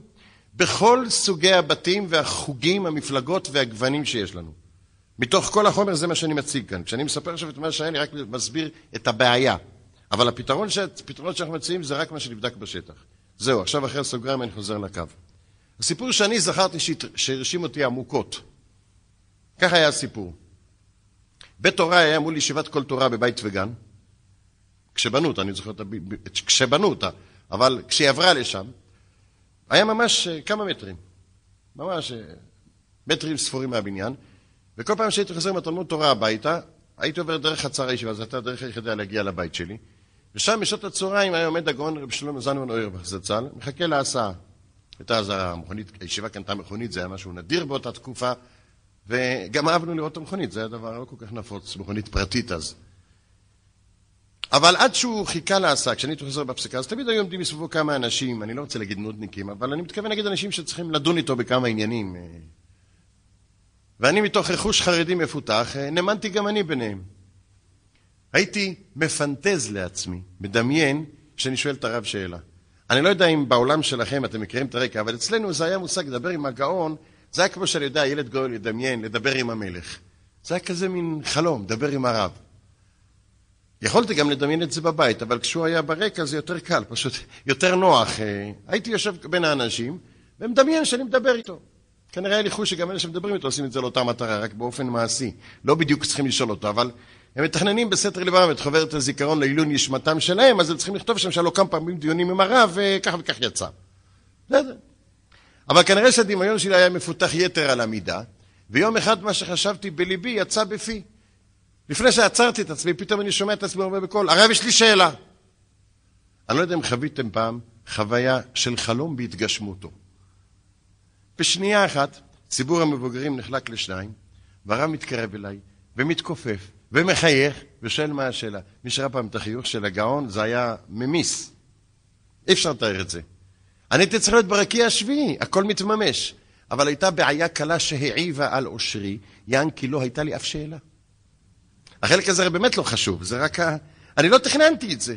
בכל סוגי הבתים והחוגים, המפלגות והגוונים שיש לנו. מתוך כל החומר זה מה שאני מציג כאן. כשאני מספר עכשיו את מה שהיה, אני רק מסביר את הבעיה. אבל הפתרון הפתרונות שאנחנו מציעים זה רק מה שנבדק בשטח. זהו, עכשיו אחרי הסוגריים אני חוזר לקו. הסיפור שאני זכרתי שהרשים אותי עמוקות. כך היה הסיפור. בית תורה היה מול ישיבת כל תורה בבית וגן. כשבנו אותה, אני זוכר את ה... כשבנו אותה, אבל כשהיא עברה לשם, היה ממש אה, כמה מטרים. ממש אה, מטרים ספורים מהבניין. וכל פעם שהייתי חוזר מהתלמוד תורה הביתה, הייתי עובר דרך חצר הישיבה, זו הייתה הדרך היחידה להגיע לבית שלי. ושם בשעות הצהריים היה עומד הגאון רב שלמה זלמן אוירבך זצ"ל, מחכה להסעה. הייתה אז המכונית, הישיבה קנתה מכונית, זה היה משהו נדיר באותה תקופה, וגם אהבנו לראות את המכונית, זה היה דבר לא כל כך נפוץ, מכונית פרטית אז. אבל עד שהוא חיכה להסעה, כשאני הייתי חוזר בפסיקה, אז תמיד היו עומדים מסביבו כמה אנשים, אני לא רוצה להגיד נודניקים, אבל אני מתכוון להגיד אנשים שצריכים לדון איתו בכמה עניינים. ואני מתוך רכוש חרדי מפותח, נאמנתי גם אני ביניהם. הייתי מפנטז לעצמי, מדמיין, כשאני שואל את הרב שאלה. אני לא יודע אם בעולם שלכם אתם מכירים את הרקע, אבל אצלנו זה היה מושג לדבר עם הגאון, זה היה כמו שאני יודע, ילד גאון לדמיין, לדבר עם המלך. זה היה כזה מין חלום, לדבר עם הרב. יכולתי גם לדמיין את זה בבית, אבל כשהוא היה ברקע זה יותר קל, פשוט יותר נוח. אה, הייתי יושב בין האנשים ומדמיין שאני מדבר איתו. כנראה היה לי חוש שגם אלה שמדברים איתו עושים את זה לאותה מטרה, רק באופן מעשי. לא בדיוק צריכים לשאול אותו, אבל הם מתכננים בסתר לבם את חוברת הזיכרון לעילוי נשמתם שלהם, אז הם צריכים לכתוב שם שהלא כמה פעמים דיונים עם הרב, וכך וכך יצא. בסדר. אבל כנראה שהדמיון שלי היה מפותח יתר על המידה, ויום אחד מה שחשבתי בליבי יצא בפי. לפני שעצרתי את עצמי, פתאום אני שומע את עצמי אומר בקול, הרב, יש לי שאלה. אני לא יודע אם חוויתם פעם חוויה של חלום בהתגשמותו. בשנייה אחת, ציבור המבוגרים נחלק לשניים, והרב מתקרב אליי, ומתכופף, ומחייך, ושואל מה השאלה. מי שראה פעם את החיוך של הגאון, זה היה ממיס. אי אפשר לתאר את זה. אני הייתי צריך להיות ברקיע השביעי, הכל מתממש. אבל הייתה בעיה קלה שהעיבה על אושרי, יען כי לא הייתה לי אף שאלה. החלק הזה באמת לא חשוב, זה רק ה... אני לא תכננתי את זה.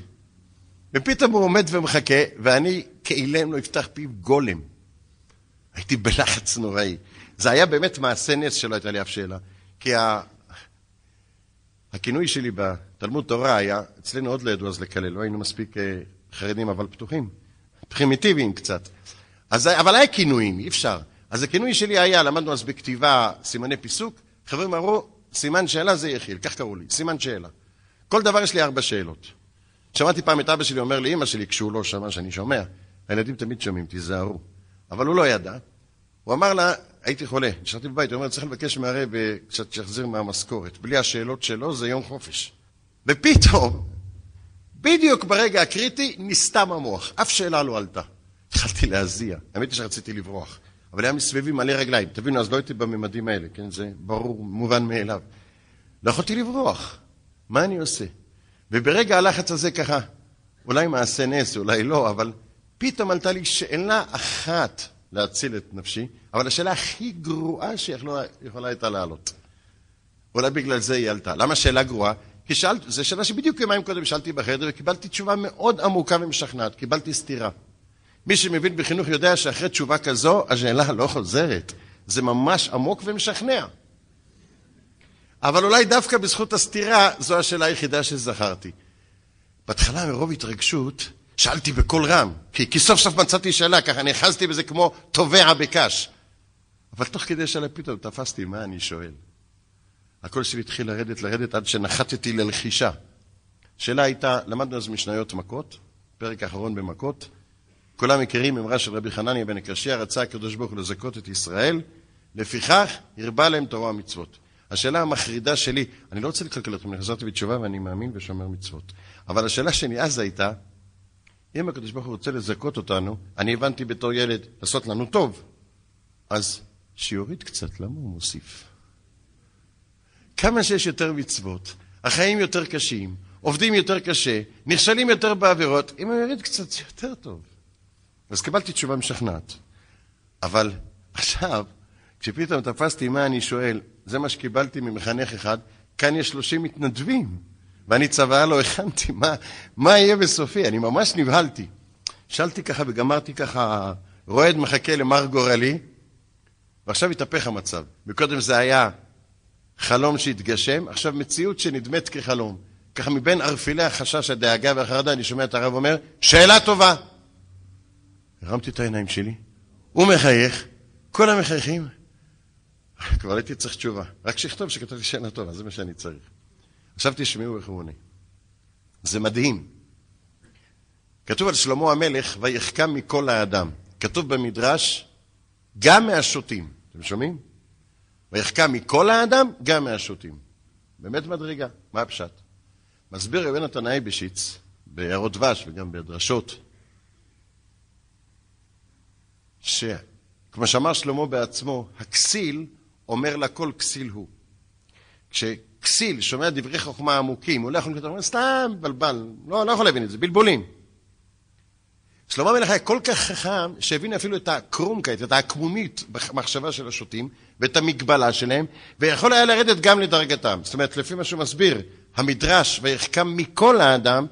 ופתאום הוא עומד ומחכה, ואני כאילם לא אפתח פיו גולם. הייתי בלחץ נוראי. זה היה באמת מעשה נס שלא הייתה לי אף שאלה. כי ה... הכינוי שלי בתלמוד תורה היה, אצלנו עוד לא ידעו אז לקלל, לא היינו מספיק אה, חרדים אבל פתוחים, פרימיטיביים קצת. אז, אבל היה כינויים, אי אפשר. אז הכינוי שלי היה, למדנו אז בכתיבה סימני פיסוק, חברים אמרו, סימן שאלה זה יחיל, כך קראו לי, סימן שאלה. כל דבר יש לי ארבע שאלות. שמעתי פעם את אבא שלי אומר לאמא שלי, כשהוא לא שמע שאני שומע, הילדים תמיד שומעים, תיזהרו. אבל הוא לא ידע. הוא אמר לה, הייתי חולה, נשארתי בבית, הוא אומר, צריך לבקש מהרב קצת שיחזיר מהמשכורת. בלי השאלות שלו זה יום חופש. ופתאום, בדיוק ברגע הקריטי, נסתם המוח. אף שאלה לא עלתה. התחלתי להזיע. האמת היא שרציתי לברוח. אבל היה מסביבי מלא רגליים. תבינו, אז לא הייתי בממדים האלה, כן? זה ברור, מובן מאליו. לא יכולתי לברוח. מה אני עושה? וברגע הלחץ הזה ככה, אולי מעשה נס, אולי לא, אבל פתאום עלתה לי שאלה אחת להציל את נפשי, אבל השאלה הכי גרועה שיכולה הייתה לעלות. אולי בגלל זה היא עלתה. למה שאלה גרועה? כי שאלת, זו שאלה שבדיוק יומיים קודם שאלתי בחדר וקיבלתי תשובה מאוד עמוקה ומשכנעת, קיבלתי סתירה. מי שמבין בחינוך יודע שאחרי תשובה כזו, השאלה לא חוזרת. זה ממש עמוק ומשכנע. אבל אולי דווקא בזכות הסתירה, זו השאלה היחידה שזכרתי. בהתחלה, מרוב התרגשות, שאלתי בקול רם, כי, כי סוף סוף מצאתי שאלה, ככה נאחזתי בזה כמו טובע בקש. אבל תוך כדי שאלה פתאום תפסתי מה אני שואל. הקול שלי התחיל לרדת, לרדת, עד שנחתתי ללחישה. השאלה הייתה, למדנו אז משניות מכות, פרק אחרון במכות. כולם מכירים אמרה של רבי חנניה בן הקרשיה, רצה הקדוש ברוך הוא לזכות את ישראל, לפיכך הרבה להם תורה ומצוות. השאלה המחרידה שלי, אני לא רוצה לקלקל אתכם, חזרתי בתשובה ואני מאמין ושומר מצוות. אבל השאלה שלי אז הייתה, אם הקדוש ברוך הוא רוצה לזכות אותנו, אני הבנתי בתור ילד, לעשות לנו טוב, אז שיוריד קצת, למה הוא מוסיף? כמה שיש יותר מצוות, החיים יותר קשים, עובדים יותר קשה, נכשלים יותר בעבירות, אם הוא יוריד קצת, יותר טוב. אז קיבלתי תשובה משכנעת. אבל עכשיו, כשפתאום תפסתי מה אני שואל, זה מה שקיבלתי ממחנך אחד, כאן יש 30 מתנדבים, ואני צוואה לא הכנתי, מה, מה יהיה בסופי? אני ממש נבהלתי. שאלתי ככה וגמרתי ככה, רועד מחכה למר גורלי, ועכשיו התהפך המצב. מקודם זה היה חלום שהתגשם, עכשיו מציאות שנדמת כחלום. ככה מבין ערפילי החשש, הדאגה והחרדה, אני שומע את הרב אומר, שאלה טובה. הרמתי את העיניים שלי, הוא מחייך, כל המחייכים. כבר הייתי צריך תשובה. רק שיכתוב שכתבתי שאלה טובה, זה מה שאני צריך. עכשיו תשמעו איך הוא עונה. זה מדהים. כתוב על שלמה המלך, ויחכם מכל האדם. כתוב במדרש, גם מהשוטים. אתם שומעים? ויחכם מכל האדם, גם מהשוטים. באמת מדרגה. מה הפשט? מסביר רבי נתן אייבשיץ, בהערות דבש וגם בדרשות, שכמו שאמר שלמה בעצמו, הכסיל אומר לכל כסיל הוא. כשכסיל שומע דברי חוכמה עמוקים, הוא לא יכול לקרוא, סתם בלבל, לא, לא יכול להבין את זה, בלבולים. שלמה המלך היה כל כך חכם, שהבין אפילו את הקרומקייט, את העקמומית במחשבה של השוטים, ואת המגבלה שלהם, ויכול היה לרדת גם לדרגתם. זאת אומרת, לפי מה שהוא מסביר, המדרש, ויחכם מכל האדם,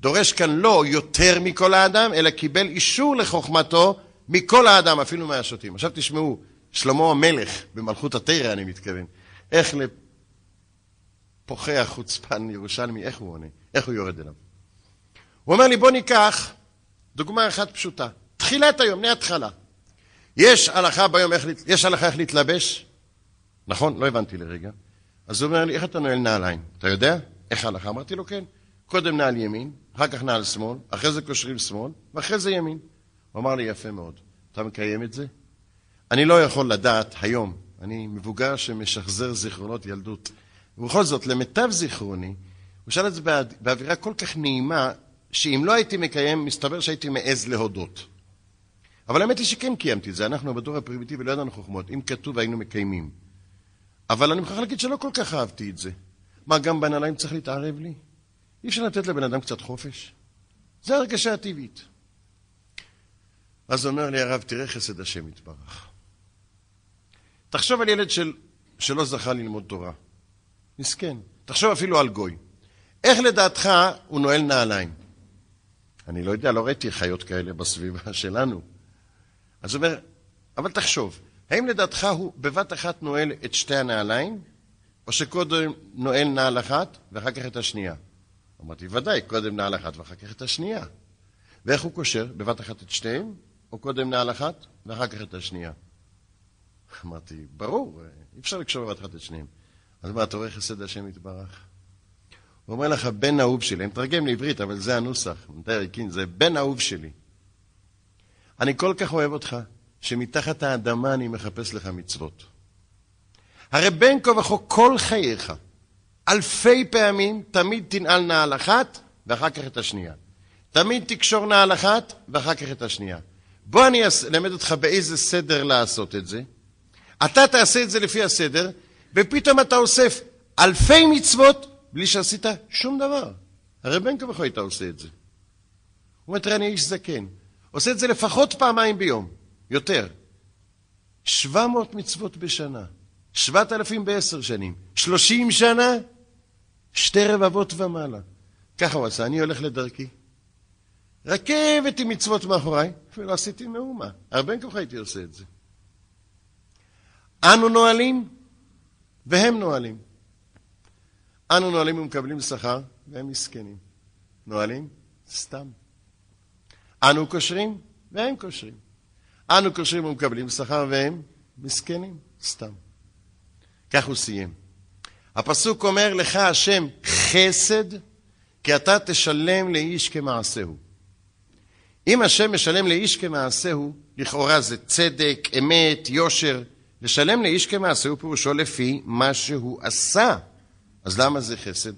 דורש כאן לא יותר מכל האדם, אלא קיבל אישור לחוכמתו מכל האדם, אפילו מהשוטים. עכשיו תשמעו, שלמה המלך, במלכות התרא אני מתכוון, איך לפוחח חוצפן ירושלמי, איך הוא עונה, איך הוא יורד אליו. הוא אומר לי, בוא ניקח דוגמה אחת פשוטה. תחילת היום, מההתחלה. יש הלכה ביום איך, יש הלכה איך להתלבש? נכון? לא הבנתי לרגע. אז הוא אומר לי, איך אתה נועל נעליים? אתה יודע? איך ההלכה? אמרתי לו, כן. קודם נעל ימין, אחר כך נעל שמאל, אחרי זה קושרים שמאל, ואחרי זה ימין. הוא אמר לי, יפה מאוד. אתה מקיים את זה? אני לא יכול לדעת היום, אני מבוגר שמשחזר זיכרונות ילדות. ובכל זאת, למיטב זיכרוני, הוא שאל את זה באווירה כל כך נעימה, שאם לא הייתי מקיים, מסתבר שהייתי מעז להודות. אבל האמת היא שכן קיימתי את זה, אנחנו בדור הפרימיטיבי לא ידענו חוכמות, אם כתוב היינו מקיימים. אבל אני מוכרח להגיד שלא כל כך אהבתי את זה. מה, גם בנעליים צריך להתערב לי? אי אפשר לתת לבן אדם קצת חופש? זה הרגשה הטבעית. אז אומר לי הרב, תראה חסד השם יתברך. תחשוב על ילד של, שלא זכה ללמוד תורה. מסכן. תחשוב אפילו על גוי. איך לדעתך הוא נועל נעליים? אני לא יודע, לא ראיתי חיות כאלה בסביבה שלנו. אז הוא אומר, אבל תחשוב, האם לדעתך הוא בבת אחת נועל את שתי הנעליים, או שקודם נועל נעל אחת ואחר כך את השנייה? אמרתי, ודאי, קודם נעל אחת ואחר כך את השנייה. ואיך הוא קושר? בבת אחת את שתיהם, או קודם נעל אחת ואחר כך את השנייה? אמרתי, ברור, אי אפשר לקשור בבת אחת את שניהם. אז מה, אתה רואה חסד השם יתברך? הוא אומר לך, בן אהוב שלי, אני מתרגם לעברית, אבל זה הנוסח, יקין, זה בן אהוב שלי. אני כל כך אוהב אותך, שמתחת האדמה אני מחפש לך מצוות. הרי בין כה וכה כל חייך, אלפי פעמים, תמיד תנעל נעל אחת ואחר כך את השנייה. תמיד תקשור נעל אחת ואחר כך את השנייה. בוא אני אלמד אותך באיזה סדר לעשות את זה. אתה תעשה את זה לפי הסדר, ופתאום אתה אוסף אלפי מצוות בלי שעשית שום דבר. הרי בין כה וכה היית עושה את זה. הוא אומר, תראה, אני איש זקן. עושה את זה לפחות פעמיים ביום. יותר. 700 מצוות בשנה, 7,000 בעשר שנים, 30 שנה, שתי רבבות ומעלה. ככה הוא עשה, אני הולך לדרכי. רכבת עם מצוות מאחוריי, אפילו עשיתי מאומה. הרבה ככה הייתי עושה את זה. אנו נועלים, והם נועלים. אנו נועלים ומקבלים שכר, והם מסכנים. נועלים? סתם. אנו קושרים, והם קושרים. אנו קושרים ומקבלים שכר והם מסכנים, סתם. כך הוא סיים. הפסוק אומר לך השם חסד, כי אתה תשלם לאיש כמעשהו. אם השם משלם לאיש כמעשהו, לכאורה זה צדק, אמת, יושר, לשלם לאיש כמעשה הוא פירושו לפי מה שהוא עשה. אז למה זה חסד?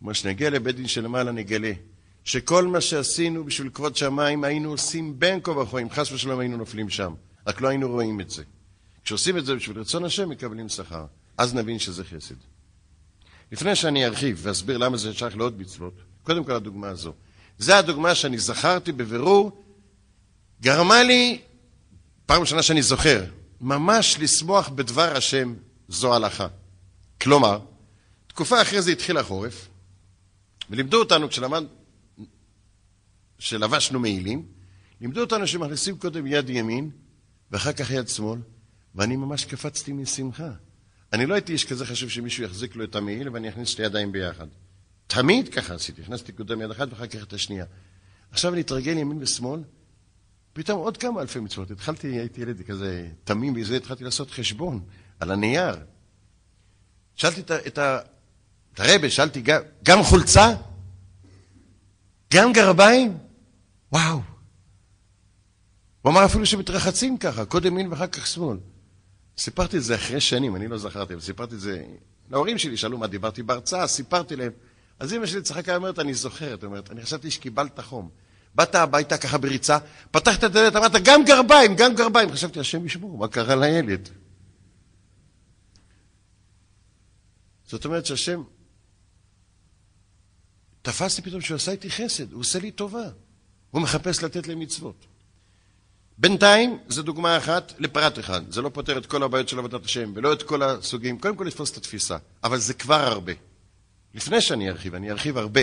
אומר שנגיע לבית דין שלמעלה נגלה שכל מה שעשינו בשביל כבוד שמיים היינו עושים בין כה וכה, אם חס ושלום היינו נופלים שם, רק לא היינו רואים את זה. כשעושים את זה בשביל רצון השם מקבלים שכר, אז נבין שזה חסד. לפני שאני ארחיב ואסביר למה זה שייך לעוד מצוות, קודם כל הדוגמה הזו. זו הדוגמה שאני זכרתי בבירור, גרמה לי, פעם ראשונה שאני זוכר, ממש לשמוח בדבר השם זו הלכה. כלומר, תקופה אחרי זה התחיל החורף, ולימדו אותנו, כשלמד, כשלבשנו מעילים, לימדו אותנו שמכניסים קודם יד ימין ואחר כך יד שמאל, ואני ממש קפצתי משמחה. אני לא הייתי איש כזה חשוב שמישהו יחזיק לו את המעיל ואני אכניס שתי ידיים ביחד. תמיד ככה עשיתי, הכנסתי קודם יד אחת ואחר כך את השנייה. עכשיו אני אתרגל ימין ושמאל, פתאום עוד כמה אלפי מצוות. התחלתי, הייתי ילד כזה תמים בזה, התחלתי לעשות חשבון על הנייר. שאלתי את, את, את הרבה, שאלתי, גם, גם חולצה? גם גרביים? וואו. הוא אמר אפילו שמתרחצים ככה, קודם מין ואחר כך שמאל. סיפרתי את זה אחרי שנים, אני לא זכרתי, אבל סיפרתי את זה להורים שלי, שאלו מה דיברתי בהרצאה, סיפרתי להם. אז אמא שלי צחקה, אומרת, אני זוכרת, אומרת, אני חשבתי שקיבלת חום. באת הביתה ככה בריצה, פתחת את הדלת, אמרת, גם גרביים, גם גרביים. חשבתי, השם ישמור, מה קרה לילד? זאת אומרת שהשם תפסתי פתאום שהוא עשה איתי חסד, הוא עושה לי טובה. הוא מחפש לתת לי מצוות. בינתיים, זו דוגמה אחת לפרט אחד. זה לא פותר את כל הבעיות של עבודת השם, ולא את כל הסוגים. קודם כל לתפוס את התפיסה. אבל זה כבר הרבה. לפני שאני ארחיב, אני ארחיב הרבה.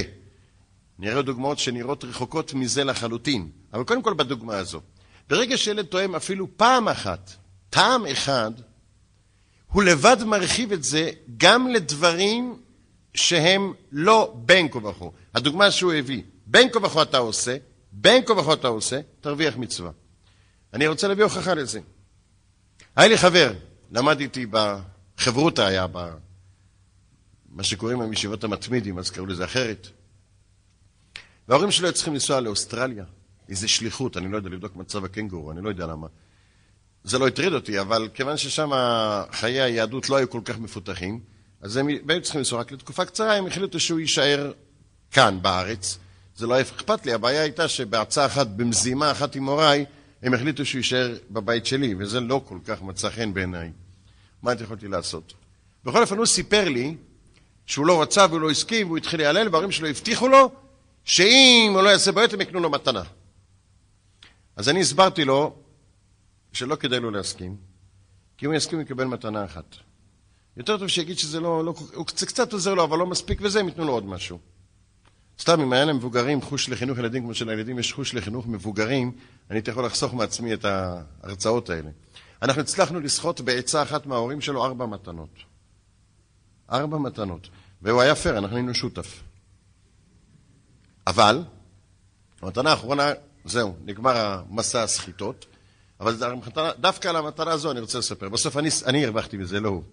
אני אראה דוגמאות שנראות רחוקות מזה לחלוטין. אבל קודם כל בדוגמה הזו. ברגע שילד תואם אפילו פעם אחת, טעם אחד, הוא לבד מרחיב את זה גם לדברים שהם לא בין כה וכה. הדוגמה שהוא הביא, בין כה וכה אתה עושה, בין כה וכה אתה עושה, תרוויח מצווה. אני רוצה להביא הוכחה לזה. היה לי חבר, למד איתי בחברותא היה, במה שקוראים להם ישיבות המתמידים, אז קראו לזה אחרת. וההורים שלו היו צריכים לנסוע לאוסטרליה, איזה שליחות, אני לא יודע לבדוק מצב הקנגורו, אני לא יודע למה. זה לא הטריד אותי, אבל כיוון ששם חיי היהדות לא היו כל כך מפותחים, אז הם היו צריכים לנסוע רק לתקופה קצרה, הם החליטו שהוא יישאר כאן, בארץ. זה לא היה אכפת לי, הבעיה הייתה שבהצעה אחת, במזימה אחת עם הוריי, הם החליטו שהוא יישאר בבית שלי, וזה לא כל כך מצא חן בעיניי. מה הייתי יכולתי לעשות? בכל אופן, הוא סיפר לי שהוא לא רצה והוא לא הסכים, והוא התחיל להיעלל, וההורים שלו הבטיחו לו שאם הוא לא יעשה בעיות, הם יקנו לו מתנה. אז אני הסברתי לו שלא כדאי לו להסכים, כי אם הוא יסכים הוא יקבל מתנה אחת. יותר טוב שיגיד שזה לא, לא הוא קצת עוזר לו, אבל לא מספיק, וזה הם ייתנו לו עוד משהו. סתם, אם היה למבוגרים חוש לחינוך ילדים כמו שלילדים יש חוש לחינוך מבוגרים, אני הייתי יכול לחסוך מעצמי את ההרצאות האלה. אנחנו הצלחנו לסחוט בעצה אחת מההורים שלו ארבע מתנות. ארבע מתנות. והוא היה פייר, אנחנו היינו שותף. אבל, המתנה האחרונה, זהו, נגמר מסע הסחיטות, אבל דווקא על המתנה הזו אני רוצה לספר. בסוף אני, אני הרווחתי מזה, לא הוא.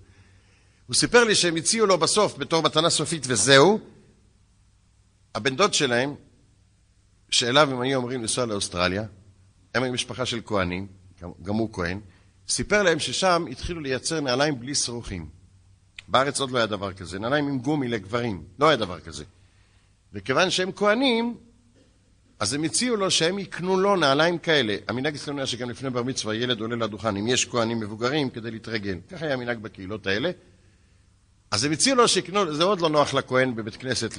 הוא סיפר לי שהם הציעו לו בסוף בתור מתנה סופית וזהו, הבן דוד שלהם, שאליו הם היו אומרים לנסוע לאוסטרליה, הם היו משפחה של כהנים, גם הוא כהן, סיפר להם ששם התחילו לייצר נעליים בלי שרוכים. בארץ עוד לא היה דבר כזה, נעליים עם גומי לגברים, לא היה דבר כזה. וכיוון שהם כהנים, אז הם הציעו לו שהם יקנו לו נעליים כאלה. המנהג אצלנו היה שגם לפני בר מצווה ילד עולה לדוכן, אם יש כהנים מבוגרים, כדי להתרגל. ככה היה המנהג בקהילות האלה. אז הם הציעו לו שיקנו, זה עוד לא נוח לכהן בבית כנסת.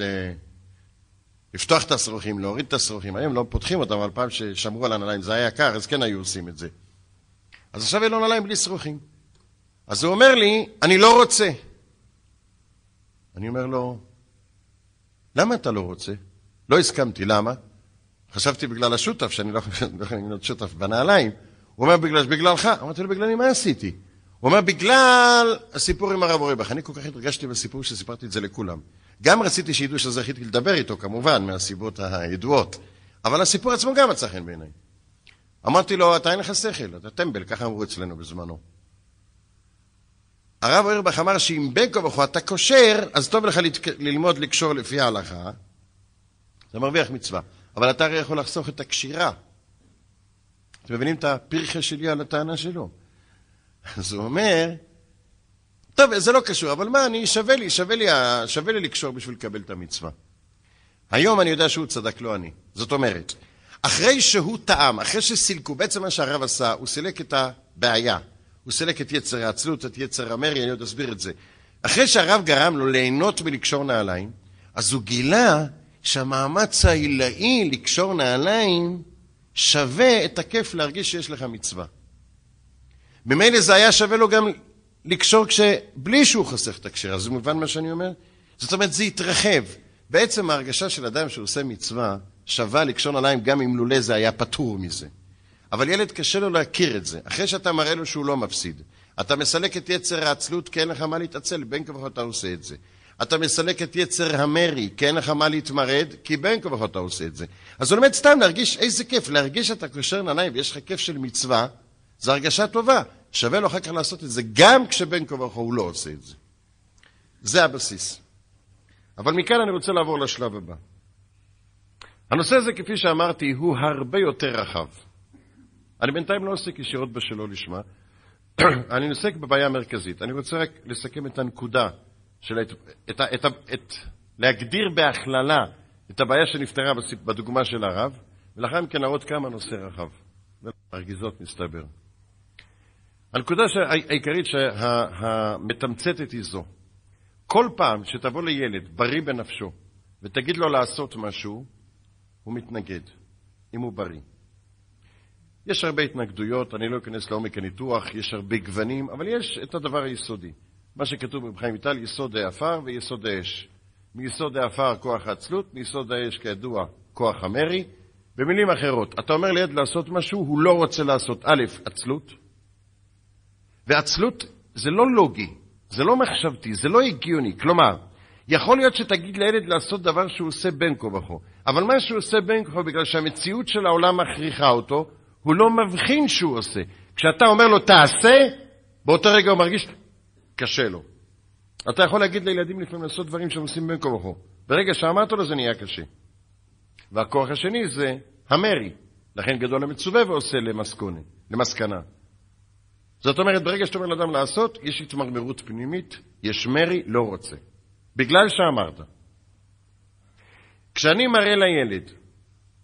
לפתוח את השרוכים, להוריד את השרוכים. היום לא פותחים אותם, אבל פעם ששמרו על הנעליים, זה היה יקר, אז כן היו עושים את זה. אז עכשיו אין לו נעליים בלי שרוכים. אז הוא אומר לי, אני לא רוצה. אני אומר לו, למה אתה לא רוצה? לא הסכמתי, למה? חשבתי בגלל השותף, שאני לא יכול לקנות שותף בנעליים. הוא אומר, בגלל, בגללך. אמרתי לו, בגללי מה עשיתי? הוא אומר, בגלל הסיפור עם הרב אוריבך. אני כל כך התרגשתי בסיפור שסיפרתי את זה לכולם. גם רציתי שידעו שזכיתי לדבר איתו, כמובן, מהסיבות הידועות. אבל הסיפור עצמו גם מצא חן בעיניי. אמרתי לו, אתה אין לך שכל, אתה טמבל, ככה אמרו אצלנו בזמנו. הרב אוירבך אמר שאם בין כה וכה אתה קושר, אז טוב לך ללמוד לקשור לפי ההלכה, זה מרוויח מצווה. אבל אתה הרי יכול לחסוך את הקשירה. אתם מבינים את הפרחה שלי על הטענה שלו? אז הוא אומר, טוב, זה לא קשור, אבל מה, אני, שווה לי, שווה לי, שווה לי לקשור בשביל לקבל את המצווה. היום אני יודע שהוא צדק, לא אני. זאת אומרת, אחרי שהוא טעם, אחרי שסילקו, בעצם מה שהרב עשה, הוא סילק את הבעיה. הוא סילק את יצר העצלות, את יצר המרי, אני עוד אסביר את זה. אחרי שהרב גרם לו ליהנות מלקשור נעליים, אז הוא גילה שהמאמץ העילאי לקשור נעליים שווה את הכיף להרגיש שיש לך מצווה. ממילא זה היה שווה לו גם לקשור בלי שהוא חוסך את הקשר, אז מובן מה שאני אומר? זאת אומרת, זה התרחב. בעצם ההרגשה של אדם שעושה מצווה שווה לקשור נעליים גם אם לולא זה היה פטור מזה. אבל ילד קשה לו להכיר את זה. אחרי שאתה מראה לו שהוא לא מפסיד, אתה מסלק את יצר העצלות כי אין לך מה להתעצל, בין כה וכה אתה עושה את זה. אתה מסלק את יצר המרי, כי אין לך מה להתמרד, כי בין כה וכה אתה עושה את זה. אז הוא לומד סתם להרגיש איזה כיף, להרגיש שאתה קושר נעליים ויש לך כיף של מצווה, זו הרגשה טובה. שווה לו אחר כך לעשות את זה, גם כשבין כה וכה הוא לא עושה את זה. זה הבסיס. אבל מכאן אני רוצה לעבור לשלב הבא. הנושא הזה, כפי שאמרתי, הוא הרבה יותר רחב. אני בינתיים לא עוסק ישירות בשלו לשמה, אני עוסק בבעיה המרכזית. אני רוצה רק לסכם את הנקודה של... את, את, את, את, להגדיר בהכללה את הבעיה שנפתרה בדוגמה של הרב, ולאחר מכן להראות כמה נושא רחב. ארגיזות מסתבר. הנקודה העיקרית המתמצתת היא זו. כל פעם שתבוא לילד בריא בנפשו ותגיד לו לעשות משהו, הוא מתנגד, אם הוא בריא. יש הרבה התנגדויות, אני לא אכנס לעומק הניתוח, יש הרבה גוונים, אבל יש את הדבר היסודי. מה שכתוב בבחיים חיים ויטל, יסוד העפר ויסוד האש. מיסוד העפר כוח העצלות, מיסוד האש כידוע כוח המרי. במילים אחרות, אתה אומר לילד לעשות משהו, הוא לא רוצה לעשות א', עצלות, ועצלות זה לא לוגי, זה לא מחשבתי, זה לא הגיוני. כלומר, יכול להיות שתגיד לילד לעשות דבר שהוא עושה בין כה וכה, אבל מה שהוא עושה בין כה בגלל שהמציאות של העולם מכריחה אותו, הוא לא מבחין שהוא עושה. כשאתה אומר לו תעשה, באותו רגע הוא מרגיש קשה לו. אתה יכול להגיד לילדים לפעמים לעשות דברים שהם עושים בין כה וכה. ברגע שאמרת לו זה נהיה קשה. והכוח השני זה המרי. לכן גדול המצווה ועושה למסקונה, למסקנה. זאת אומרת, ברגע שאתה אומר לאדם לעשות, יש התמרמרות פנימית, יש מרי, לא רוצה. בגלל שאמרת. כשאני מראה לילד,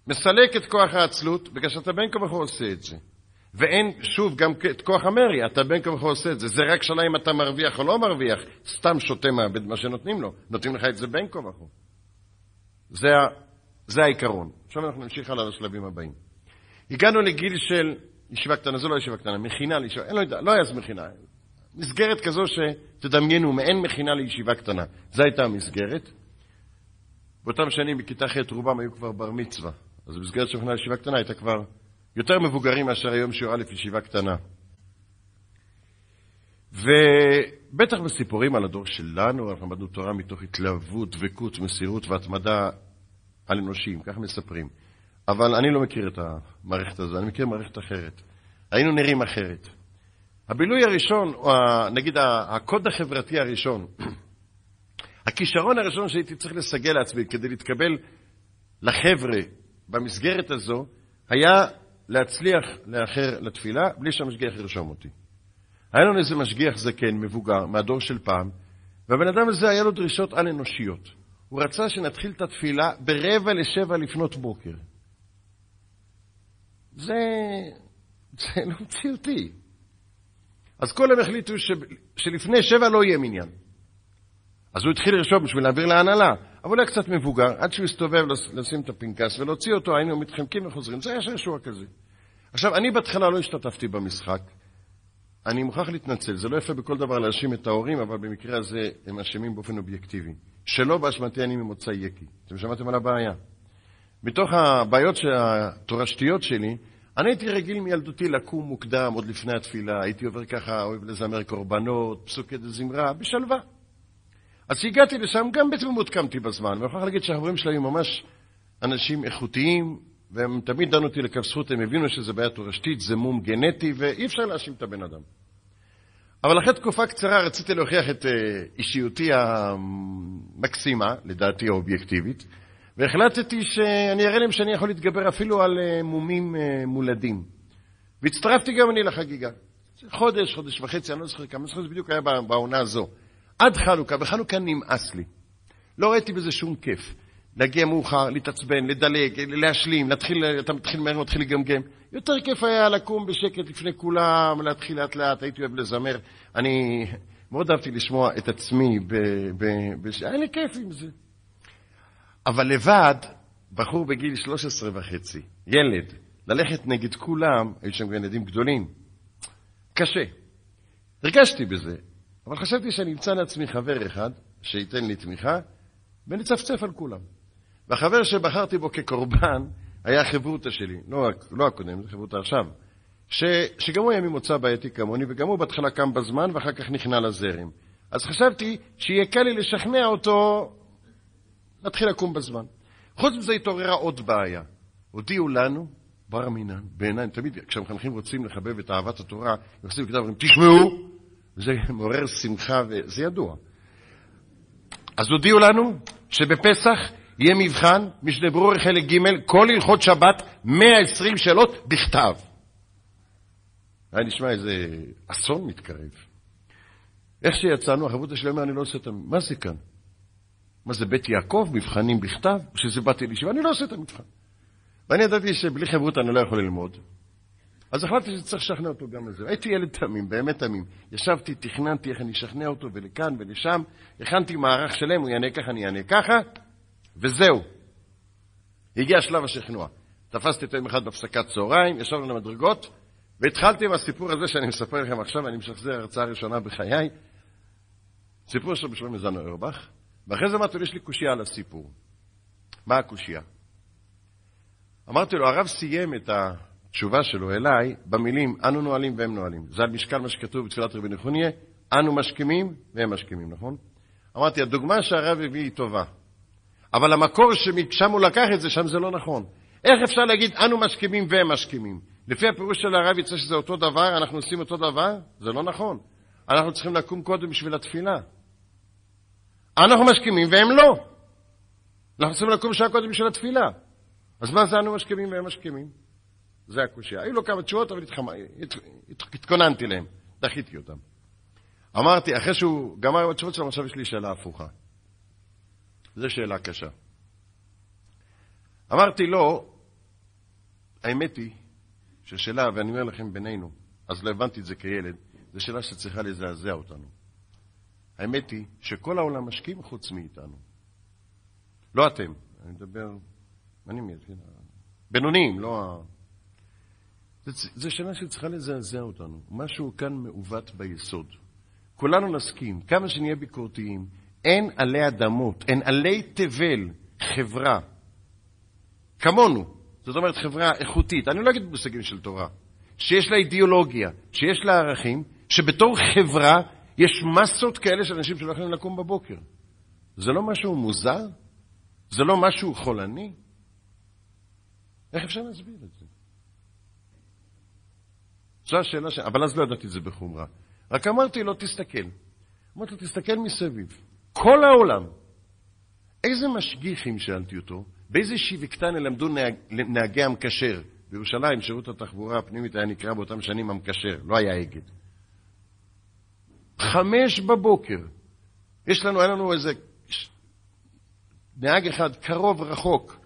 מסלק את כוח העצלות, בגלל שאתה בין כה וכה עושה את זה. ואין, שוב, גם את כוח המרי, אתה בין כה וכה עושה את זה. זה רק שאלה אם אתה מרוויח או לא מרוויח, סתם שותה מאבד מה שנותנים לו. נותנים לך את זה בין כה וכה. זה, זה העיקרון. עכשיו אנחנו נמשיך הלאה לשלבים הבאים. הגענו לגיל של ישיבה קטנה, זו לא ישיבה קטנה, מכינה לישיבה, אין, לא יודע, לא היה אז מכינה. מסגרת כזו שתדמיינו, מעין מכינה לישיבה קטנה. זו הייתה המסגרת. באותם שנים בכיתה ח' רובם היו כבר בר מצווה. אז במסגרת של מכינה לישיבה קטנה הייתה כבר יותר מבוגרים מאשר היום שיעור א' ישיבה קטנה. ובטח בסיפורים על הדור שלנו, אנחנו למדנו תורה מתוך התלהבות, דבקות, מסירות והתמדה על אנושיים, כך מספרים. אבל אני לא מכיר את המערכת הזו, אני מכיר מערכת אחרת. היינו נראים אחרת. הבילוי הראשון, או נגיד הקוד החברתי הראשון, הכישרון הראשון שהייתי צריך לסגל לעצמי כדי להתקבל לחבר'ה במסגרת הזו, היה להצליח לאחר לתפילה בלי שהמשגיח ירשום אותי. היה לנו איזה משגיח זקן, מבוגר, מהדור של פעם, והבן אדם הזה היה לו דרישות על-אנושיות. הוא רצה שנתחיל את התפילה ברבע לשבע לפנות בוקר. זה, זה לא מציאותי. אז כולם החליטו ש, שלפני שבע לא יהיה מניין. אז הוא התחיל לרשום בשביל להעביר להנהלה, אבל הוא היה קצת מבוגר, עד שהוא הסתובב לשים את הפנקס ולהוציא אותו, היינו מתחמקים וחוזרים. זה היה שעשוע כזה. עכשיו, אני בהתחלה לא השתתפתי במשחק. אני מוכרח להתנצל, זה לא יפה בכל דבר להאשים את ההורים, אבל במקרה הזה הם אשמים באופן אובייקטיבי. שלא באשמתי אני ממוצא יקי. אתם שמעתם על הבעיה. מתוך הבעיות התורשתיות שלי, אני הייתי רגיל מילדותי לקום מוקדם, עוד לפני התפילה, הייתי עובר ככה, אוהב לזמר קורבנות, פסוקי דזמרה, בשלווה. אז כשהגעתי לשם, גם בתמימות קמתי בזמן, ואני יכול להגיד שהחברים שלי ממש אנשים איכותיים, והם תמיד דנו אותי לכף זכות, הם הבינו שזה בעיה תורשתית, זה מום גנטי, ואי אפשר להאשים את הבן אדם. אבל אחרי תקופה קצרה רציתי להוכיח את אה, אישיותי המקסימה, לדעתי האובייקטיבית, והחלטתי שאני אראה להם שאני יכול להתגבר אפילו על אה, מומים אה, מולדים. והצטרפתי גם אני לחגיגה. חודש, חודש וחצי, אני לא זוכר כמה, זוכר בדיוק היה בעונה הזו. עד חנוכה, בחנוכה נמאס לי. לא ראיתי בזה שום כיף. להגיע מאוחר, להתעצבן, לדלג, להשלים, להתחיל, אתה מתחיל מהר, מתחיל לגמגם. יותר כיף היה לקום בשקט לפני כולם, להתחיל לאט לאט, הייתי אוהב לזמר. אני מאוד אהבתי לשמוע את עצמי, ב, ב, ב, היה לי כיף עם זה. אבל לבד, בחור בגיל 13 וחצי, ילד, ללכת נגד כולם, היו שם ילדים גדולים, קשה. הרגשתי בזה, אבל חשבתי שאני אמצא לעצמי חבר אחד שייתן לי תמיכה, ונצפצף על כולם. והחבר שבחרתי בו כקורבן היה חברותא שלי, לא, לא הקודם, זה חברותא עכשיו, ש, שגם הוא היה ממוצא בעייתי כמוני, וגם הוא בהתחלה קם בזמן ואחר כך נכנע לזרם. אז חשבתי שיהיה קל לי לשכנע אותו להתחיל לקום בזמן. חוץ מזה התעוררה עוד בעיה. הודיעו לנו, בר מינן, בעיניי, תמיד כשהמחנכים רוצים לחבב את אהבת התורה, הם עושים בכתב, אומרים, תשמעו, זה מעורר שמחה וזה ידוע. אז הודיעו לנו שבפסח יהיה מבחן, משנה ברור חלק ג', כל הלכות שבת, 120 שאלות בכתב. היה נשמע איזה אסון מתקרב. איך שיצאנו, החברותא שלי אומר, אני לא עושה המבחן. מה זה כאן? מה זה, בית יעקב, מבחנים בכתב? שזה באתי לישיבה? אני לא עושה את המבחן. ואני ידעתי שבלי חברותא אני לא יכול ללמוד. אז החלטתי שצריך לשכנע אותו גם על זה. הייתי ילד תמים, באמת תמים. ישבתי, תכננתי איך אני אשכנע אותו, ולכאן ולשם. הכנתי מערך שלם, הוא יענה ככה, אני אענה ככה, וזהו. הגיע שלב השכנוע. תפסתי אותו יום אחד בהפסקת צהריים, ישבנו למדרגות, והתחלתי עם הסיפור הזה שאני מספר לכם עכשיו, אני משחזר הרצאה ראשונה בחיי. סיפור של בשלום זנו אורבך, ואחרי זה אמרתי לו, יש לי קושייה על הסיפור. מה הקושייה? אמרתי לו, הרב סיים את התשובה שלו אליי במילים, אנו נועלים והם נועלים. זה על משקל מה שכתוב בתפילת רבי נחוניה, אנו משכימים והם משכימים, נכון? אמרתי, הדוגמה שהרב הביא היא טובה, אבל המקור שמשם הוא לקח את זה, שם זה לא נכון. איך אפשר להגיד, אנו משכימים והם משכימים? לפי הפירוש של הרב יצא שזה אותו דבר, אנחנו עושים אותו דבר? זה לא נכון. אנחנו צריכים לקום קודם בשביל התפילה. אנחנו משכימים והם לא. אנחנו צריכים לקום שעה קודם בשביל התפילה. אז מה זה אנו משכימים והם משכימים? זה הקושייה. היו לו כמה תשובות, אבל התכוננתי להם, דחיתי אותם. אמרתי, אחרי שהוא גמר עם התשובות שלו, עכשיו יש לי שאלה הפוכה. זו שאלה קשה. אמרתי לו, האמת היא ששאלה, ואני אומר לכם בינינו, אז לא הבנתי את זה כילד, זו שאלה שצריכה לזעזע אותנו. האמת היא שכל העולם משקיעים חוץ מאיתנו. לא אתם, אני מדבר, אני מבין? בינוניים, לא ה... זו שאלה שצריכה לזעזע אותנו. משהו כאן מעוות ביסוד. כולנו נסכים, כמה שנהיה ביקורתיים, אין עלי אדמות, אין עלי תבל חברה כמונו, זאת אומרת חברה איכותית, אני לא אגיד במושגים של תורה, שיש לה אידיאולוגיה, שיש לה ערכים, שבתור חברה יש מסות כאלה של אנשים שלא יכולים לקום בבוקר. זה לא משהו מוזר? זה לא משהו חולני? איך אפשר להסביר את זה? זו השאלה ש... אבל אז לא ידעתי את זה בחומרה. רק אמרתי לו, תסתכל. אמרתי לו, תסתכל מסביב. כל העולם. איזה משגיחים, שאלתי אותו, באיזה שיבקתן למדו נהג, נהגי המקשר? בירושלים שירות התחבורה הפנימית היה נקרא באותם שנים המקשר, לא היה אגד. חמש בבוקר. יש לנו, היה לנו איזה נהג אחד קרוב, רחוק.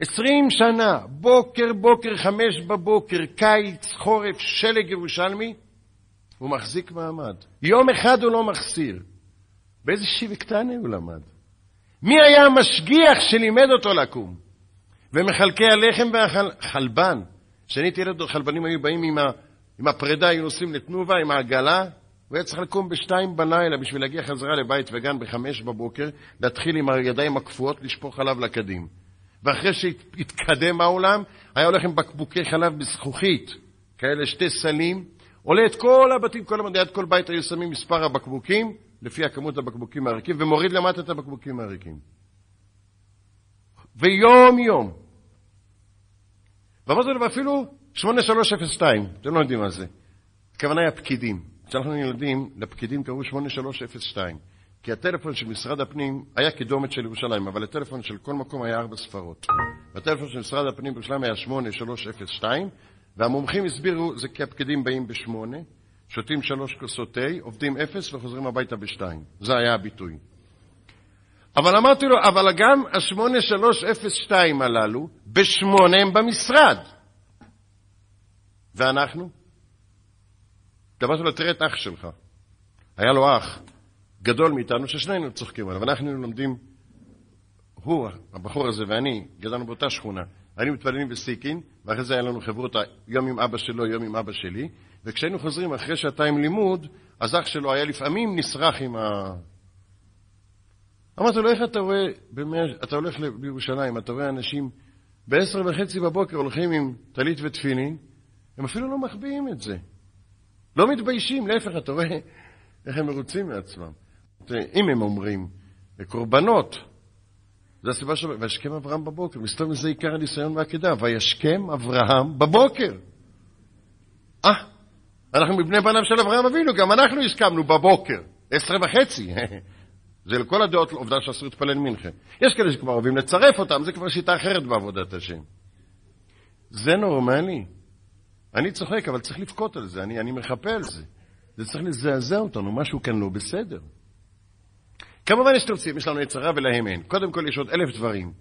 עשרים שנה, בוקר בוקר, חמש בבוקר, קיץ, חורף, שלג ירושלמי, הוא מחזיק מעמד. יום אחד הוא לא מחסיר. באיזה שיבי קטנה הוא למד? מי היה המשגיח שלימד אותו לקום? ומחלקי הלחם והחלבן. כשאני הייתי ילד, חלבנים היו באים עם הפרידה, היו נוסעים לתנובה עם העגלה, הוא היה צריך לקום בשתיים בלילה בשביל להגיע חזרה לבית וגן בחמש בבוקר, להתחיל עם הידיים הקפואות לשפוך חלב לקדים. ואחרי שהתקדם העולם, היה הולך עם בקבוקי חלב בזכוכית, כאלה שתי סלים, עולה את כל הבתים, כל המדינת כל בית היו שמים מספר הבקבוקים, לפי הכמות הבקבוקים הריקים, ומוריד למטה את הבקבוקים הריקים. ויום-יום. ואמרתי לו, ואפילו 8302, אתם לא יודעים מה זה. הכוונה היא הפקידים. כשאנחנו ילדים, לפקידים קראו 8302. כי הטלפון של משרד הפנים היה קידומת של ירושלים, אבל הטלפון של כל מקום היה ארבע ספרות. הטלפון של משרד הפנים בירושלים היה 8302, והמומחים הסבירו, זה כי הפקידים באים בשמונה, שותים שלוש כוסות תה, עובדים אפס וחוזרים הביתה בשתיים. זה היה הביטוי. אבל אמרתי לו, אבל גם השמונה שלוש אפס שתיים הללו, בשמונה הם במשרד. ואנחנו? אמרתי לו, תראה את אח שלך. היה לו אח גדול מאיתנו, ששנינו צוחקים עליו. אנחנו לומדים, הוא, הבחור הזה ואני, גדלנו באותה שכונה. היינו מתפללים בסיקין, ואחרי זה היה לנו חברותא יום עם אבא שלו, יום עם אבא שלי, וכשהיינו חוזרים אחרי שעתיים לימוד, אז אח שלו היה לפעמים נסרח עם ה... אמרתי לו, איך אתה רואה, במאה, אתה הולך בירושלים, אתה רואה אנשים בעשר וחצי בבוקר הולכים עם טלית ותפילין, הם אפילו לא מחביאים את זה. לא מתביישים, להפך, אתה רואה איך הם מרוצים מעצמם. אם הם אומרים, קורבנות, זו הסיבה ש... וישכם אברהם בבוקר, מסתובב מזה עיקר הניסיון והעקדה, וישכם אברהם בבוקר. אה, אנחנו מבני בניו של אברהם אבינו, גם אנחנו הסכמנו בבוקר, עשרה וחצי. זה לכל הדעות עובדה שאסור להתפלל מנחה. יש כאלה שכבר אוהבים לצרף אותם, זה כבר שיטה אחרת בעבודת השם. זה נורמלי. אני צוחק, אבל צריך לבכות על זה, אני, אני מחפה על זה. זה צריך לזעזע אותנו, משהו כאן לא בסדר. כמובן יש תירוצים, יש לנו יצרה ולהם אין. קודם כל יש עוד אלף דברים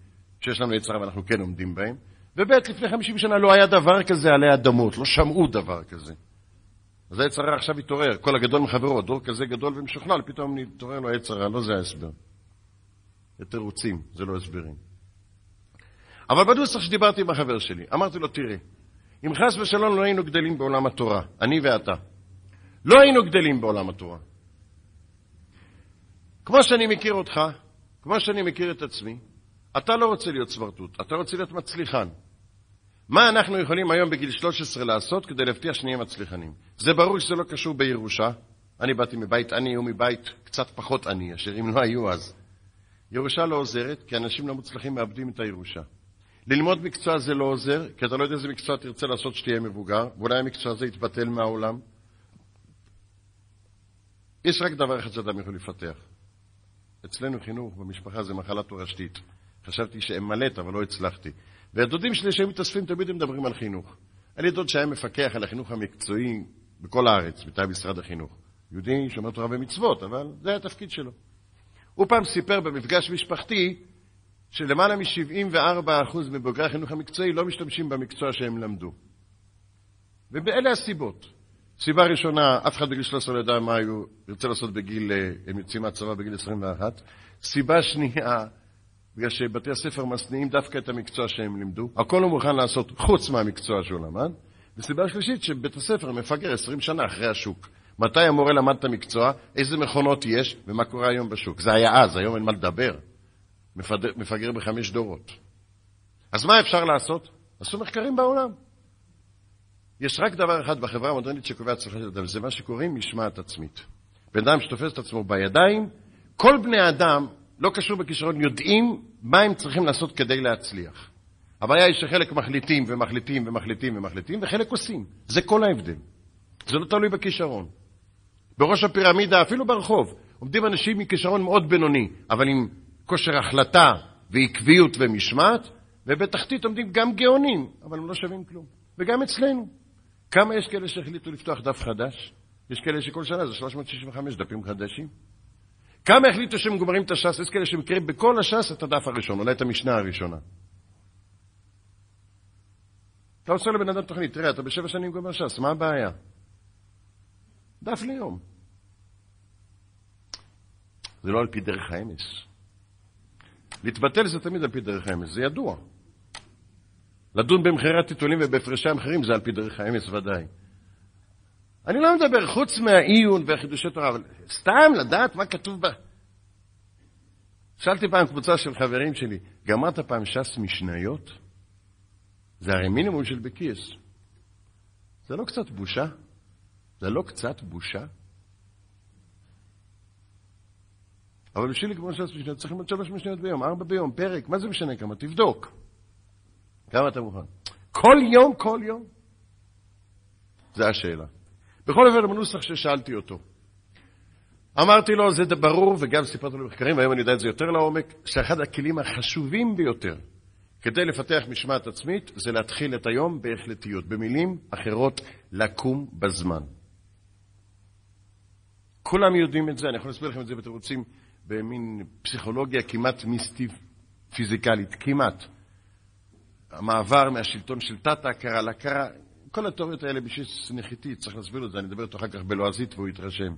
שיש לנו יצרה ואנחנו כן עומדים בהם, וב' לפני חמישים שנה לא היה דבר כזה עלי אדמות, לא שמעו דבר כזה. אז היצרה עכשיו התעורר, כל הגדול מחברו, דור כזה גדול ומשוכלל, פתאום נתעורר לו היצרה, לא זה ההסבר. זה תירוצים, זה לא הסברים. אבל בנוסח שדיברתי עם החבר שלי, אמרתי לו, תראה, אם חס ושלום לא היינו גדלים בעולם התורה, אני ואתה, לא היינו גדלים בעולם התורה. כמו שאני מכיר אותך, כמו שאני מכיר את עצמי, אתה לא רוצה להיות סמרטוט, אתה רוצה להיות מצליחן. מה אנחנו יכולים היום בגיל 13 לעשות כדי להבטיח שנהיה מצליחנים? זה ברור שזה לא קשור בירושה. אני באתי מבית עני ומבית קצת פחות עני, אשר אם לא היו אז. ירושה לא עוזרת, כי אנשים לא מוצלחים מאבדים את הירושה. ללמוד מקצוע זה לא עוזר, כי אתה לא יודע איזה מקצוע תרצה לעשות שתהיה מבוגר, ואולי המקצוע הזה יתבטל מהעולם. יש רק דבר אחד שאדם יכול לפתח. אצלנו חינוך במשפחה זה מחלה תורשתית. חשבתי שאמלט, אבל לא הצלחתי. והדודים שלי שהיו מתאספים תמיד הם מדברים על חינוך. היה לי דוד שהיה מפקח על החינוך המקצועי בכל הארץ, מטעם משרד החינוך. יהודי שומר תורה ומצוות, אבל זה היה התפקיד שלו. הוא פעם סיפר במפגש משפחתי שלמעלה מ-74% מבוגרי החינוך המקצועי לא משתמשים במקצוע שהם למדו. ואלה הסיבות. סיבה ראשונה, אף אחד בגיל 13 לא ידע מה הוא ירצה לעשות בגיל, אה, הם יוצאים מהצבא בגיל 21. סיבה שנייה, בגלל שבתי הספר משניאים דווקא את המקצוע שהם לימדו. הכל הוא מוכן לעשות חוץ מהמקצוע שהוא למד. וסיבה שלישית, שבית הספר מפגר 20 שנה אחרי השוק. מתי המורה למד את המקצוע, איזה מכונות יש, ומה קורה היום בשוק. זה היה אז, היום אין מה לדבר. מפגר, מפגר בחמש דורות. אז מה אפשר לעשות? עשו מחקרים בעולם. יש רק דבר אחד בחברה המודרנית שקובע הצלחה של אדם, זה מה שקוראים משמעת עצמית. בן אדם שתופס את עצמו בידיים, כל בני אדם, לא קשור בכישרון, יודעים מה הם צריכים לעשות כדי להצליח. הבעיה היא שחלק מחליטים ומחליטים ומחליטים ומחליטים, וחלק עושים. זה כל ההבדל. זה לא תלוי בכישרון. בראש הפירמידה, אפילו ברחוב, עומדים אנשים עם כישרון מאוד בינוני, אבל עם כושר החלטה ועקביות ומשמעת, ובתחתית עומדים גם גאונים, אבל הם לא שווים כלום. וגם אצלנו. כמה יש כאלה שהחליטו לפתוח דף חדש? יש כאלה שכל שנה זה 365 דפים חדשים. כמה החליטו שהם גומרים את הש"ס? יש כאלה שמכירים בכל הש"ס את הדף הראשון, אולי את המשנה הראשונה. אתה עושה לבן אדם תוכנית, תראה, אתה בשבע שנים גומר ש"ס, מה הבעיה? דף ליום. זה לא על פי דרך האמס. להתבטל זה תמיד על פי דרך האמס, זה ידוע. לדון במחירי טיטולים ובהפרשי המחירים זה על פי דרך האמס ודאי. אני לא מדבר חוץ מהעיון וחידושי תורה, אבל סתם לדעת מה כתוב בה. שאלתי פעם קבוצה של חברים שלי, גמרת פעם ש"ס משניות? זה הרי מינימום של בקיס. זה לא קצת בושה? זה לא קצת בושה? אבל בשביל לגמור ש"ס משניות צריך ללמוד שלוש משניות ביום, ארבע ביום, פרק, מה זה משנה כמה? תבדוק. כמה אתה מוכן? כל יום, כל יום? זו השאלה. בכל אופן, בנוסח ששאלתי אותו. אמרתי לו, זה ברור, וגם סיפרתי לו במחקרים, והיום אני יודע את זה יותר לעומק, שאחד הכלים החשובים ביותר כדי לפתח משמעת עצמית זה להתחיל את היום בהחלטיות. במילים אחרות, לקום בזמן. כולם יודעים את זה, אני יכול להסביר לכם את זה בתירוצים במין פסיכולוגיה כמעט מיסטית פיזיקלית, כמעט. המעבר מהשלטון של תת-ההכרה להכרה, כל התיאוריות האלה בשביל נחיתי, צריך להסביר את זה, אני אדבר איתו אחר כך בלועזית והוא יתרשם.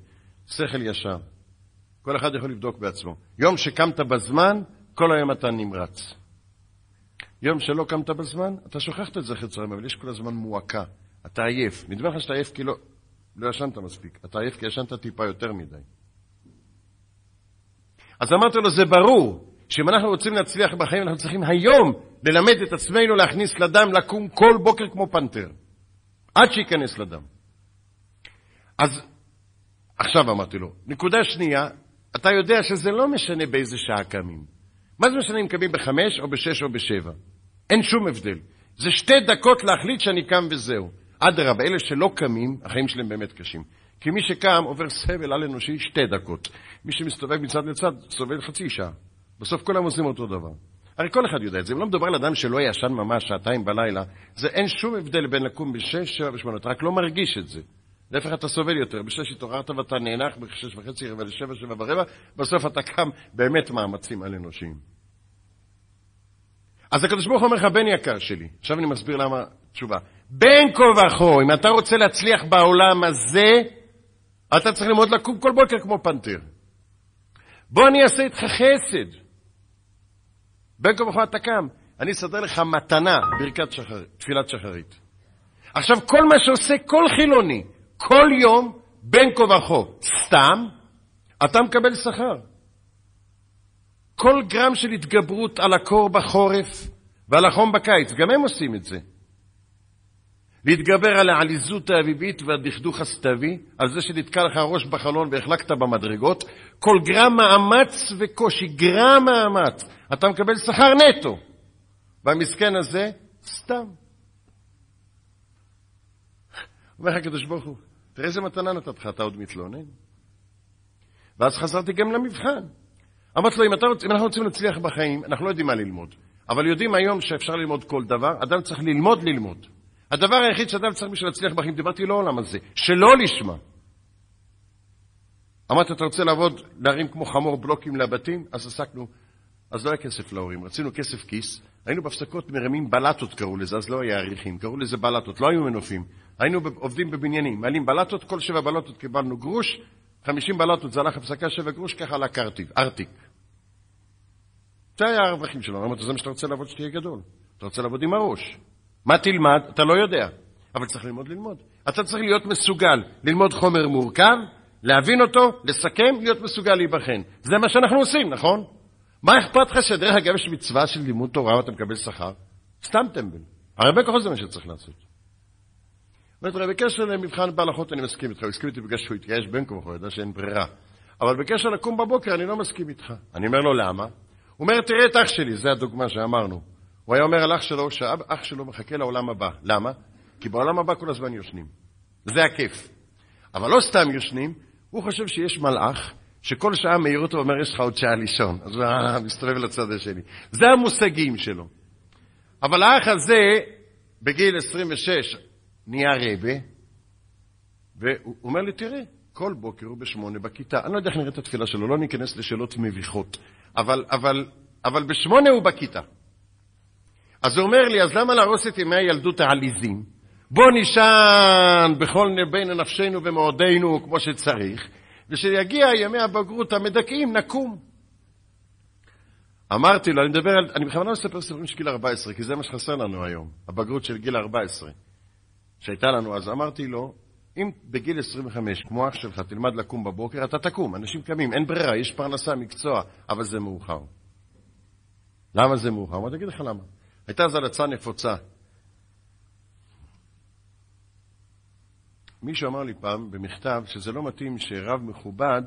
שכל ישר. כל אחד יכול לבדוק בעצמו. יום שקמת בזמן, כל היום אתה נמרץ. יום שלא קמת בזמן, אתה שוכחת את זכר צהריים, אבל יש כל הזמן מועקה. אתה עייף. נדמה לך שאתה עייף כי לא, לא ישנת מספיק. אתה עייף כי ישנת טיפה יותר מדי. אז אמרתי לו, זה ברור שאם אנחנו רוצים להצליח בחיים, אנחנו צריכים היום ללמד את עצמנו להכניס לדם, לקום כל בוקר כמו פנתר, עד שייכנס לדם. אז עכשיו אמרתי לו, נקודה שנייה, אתה יודע שזה לא משנה באיזה שעה קמים. מה זה משנה אם קמים בחמש או בשש או בשבע? אין שום הבדל. זה שתי דקות להחליט שאני קם וזהו. אדרבה, אלה שלא קמים, החיים שלהם באמת קשים. כי מי שקם עובר סבל על אנושי שתי דקות. מי שמסתובב מצד לצד סובל חצי שעה. בסוף כולם עושים אותו דבר. הרי כל אחד יודע את זה. אם לא מדובר על אדם שלא ישן ממש שעתיים בלילה, זה אין שום הבדל בין לקום בשש, שבע ושמונה. אתה רק לא מרגיש את זה. להפך אתה סובל יותר. בשש התעוררת ואתה נאנח בשש וחצי, רבע לשבע, שבע ורבע, בסוף אתה קם באמת מאמצים על אנושיים. אז הקדוש ברוך הוא אומר לך, בן יקר שלי, עכשיו אני מסביר למה תשובה. בין כה וכה, אם אתה רוצה להצליח בעולם הזה, אתה צריך ללמוד לקום כל בוקר כמו פנתר. בוא אני אעשה איתך חסד. בין כה וכה אתה קם, אני אסדר לך מתנה, ברכת שחר, תפילת שחרית. עכשיו, כל מה שעושה כל חילוני, כל יום, בין כה וכה, סתם, אתה מקבל שכר. כל גרם של התגברות על הקור בחורף ועל החום בקיץ, גם הם עושים את זה. להתגבר על העליזות האביבית והדכדוך הסתווי, על זה שנתקע לך הראש בחלון והחלקת במדרגות, כל גרם מאמץ וקושי, גרם מאמץ, אתה מקבל שכר נטו. והמסכן הזה, סתם. אומר לך הקדוש ברוך הוא, תראה איזה מתנה נתת לך, אתה עוד מתלונן. ואז חזרתי גם למבחן. אמרתי לו, אם, רוצ, אם אנחנו רוצים להצליח בחיים, אנחנו לא יודעים מה ללמוד, אבל יודעים היום שאפשר ללמוד כל דבר, אדם צריך ללמוד ללמוד. הדבר היחיד שאדם צריך בשביל להצליח בחיים, דיברתי לא העולם הזה, שלא לשמה. אמרתי, אתה רוצה לעבוד, להרים כמו חמור בלוקים לבתים? אז עסקנו, אז לא היה כסף להורים, רצינו כסף כיס, היינו בהפסקות מרימים בלטות קראו לזה, אז לא היה עריכים, קראו לזה בלטות, לא היו מנופים. היינו עובדים בבניינים, מעלים בלטות, כל שבע בלטות קיבלנו גרוש, חמישים בלטות זה הלך הפסקה שבע גרוש, ככה עלה ארטיק. זה היה הרווחים שלנו, אמרתי, זה מה שאתה רוצה לעבוד שתהיה גדול. אתה רוצה לעבוד עם הראש. מה תלמד? אתה לא יודע, אבל צריך ללמוד ללמוד. אתה צריך להיות מסוגל ללמוד חומר מורכב, להבין אותו, לסכם, להיות מסוגל להיבחן. זה מה שאנחנו עושים, נכון? מה אכפת לך שדרך אגב יש מצווה של לימוד תורה ואתה מקבל שכר? סתם טמבל. הרבה כוחות זה מה שצריך לעשות. אומרת, בקשר למבחן בהלכות אני מסכים איתך, הוא הסכים איתי בגלל שהוא התייאש בין כה וכה, ידע שאין ברירה. אבל בקשר לקום בבוקר אני לא מסכים איתך. אני אומר לו, למה? הוא אומר, תראה את אח שלי, זו הדוגמה שאמרנו. הוא היה אומר על אח שלו שאח שלו מחכה לעולם הבא. למה? כי בעולם הבא כל הזמן יושנים. זה הכיף. אבל לא סתם יושנים, הוא חושב שיש מלאך שכל שעה מעיר אותו ואומר, יש לך עוד שעה לישון. אז הוא מסתובב לצד השני. זה המושגים שלו. אבל האח הזה, בגיל 26, נהיה רבה, והוא אומר לי, תראה, כל בוקר הוא בשמונה בכיתה. אני לא יודע איך נראית התפילה שלו, לא ניכנס לשאלות מביכות. אבל, אבל, אבל בשמונה הוא בכיתה. אז הוא אומר לי, אז למה להרוס את ימי הילדות העליזים? בוא נישן בכל בין נפשנו ומאודנו כמו שצריך, וכשיגיע ימי הבגרות המדכאים, נקום. אמרתי לו, אני מדבר על, אני בכוונה מספר סיפורים של גיל 14, כי זה מה שחסר לנו היום, הבגרות של גיל 14, שהייתה לנו אז. אמרתי לו, אם בגיל 25, כמו אח שלך, תלמד לקום בבוקר, אתה תקום, אנשים קמים, אין ברירה, יש פרנסה, מקצוע, אבל זה מאוחר. למה זה מאוחר? אמרתי, אגיד לך למה. הייתה אז הלצה נפוצה. מישהו אמר לי פעם במכתב שזה לא מתאים שרב מכובד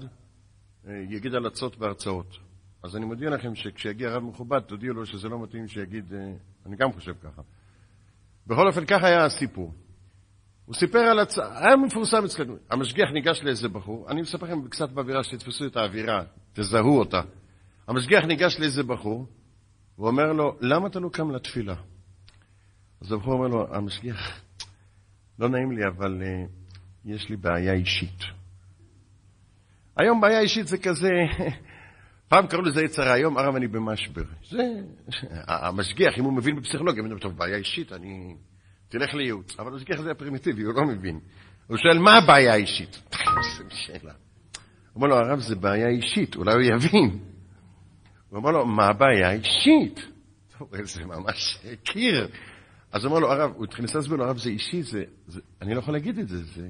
אה, יגיד הלצות בהרצאות. אז אני מודיע לכם שכשיגיע רב מכובד, תודיעו לו שזה לא מתאים שיגיד, אה, אני גם חושב ככה. בכל אופן, ככה היה הסיפור. הוא סיפר על הצעה, היה מפורסם אצלנו. המשגיח ניגש לאיזה בחור, אני מספר לכם קצת באווירה, שתתפסו את האווירה, תזהו אותה. המשגיח ניגש לאיזה בחור, הוא אומר לו, למה אתה לא קם לתפילה? אז הבחור אומר לו, המשגיח, לא נעים לי, אבל uh, יש לי בעיה אישית. היום בעיה אישית זה כזה, פעם קראו לזה יצרה, היום הרב אני במשבר. זה, המשגיח, אם הוא מבין בפסיכולוגיה, הוא טוב, בעיה אישית, אני... תלך לייעוץ. אבל המשגיח הזה הפרימיטיבי, הוא לא מבין. הוא שואל, מה הבעיה האישית? הוא אומר לו, הרב, זה בעיה אישית, אולי הוא יבין. הוא אומר לו, מה הבעיה האישית? זה ממש קיר. אז הוא אומר לו, הרב, הוא התחיל להסביר לו, הרב, זה אישי, זה, זה, אני לא יכול להגיד את זה, זה...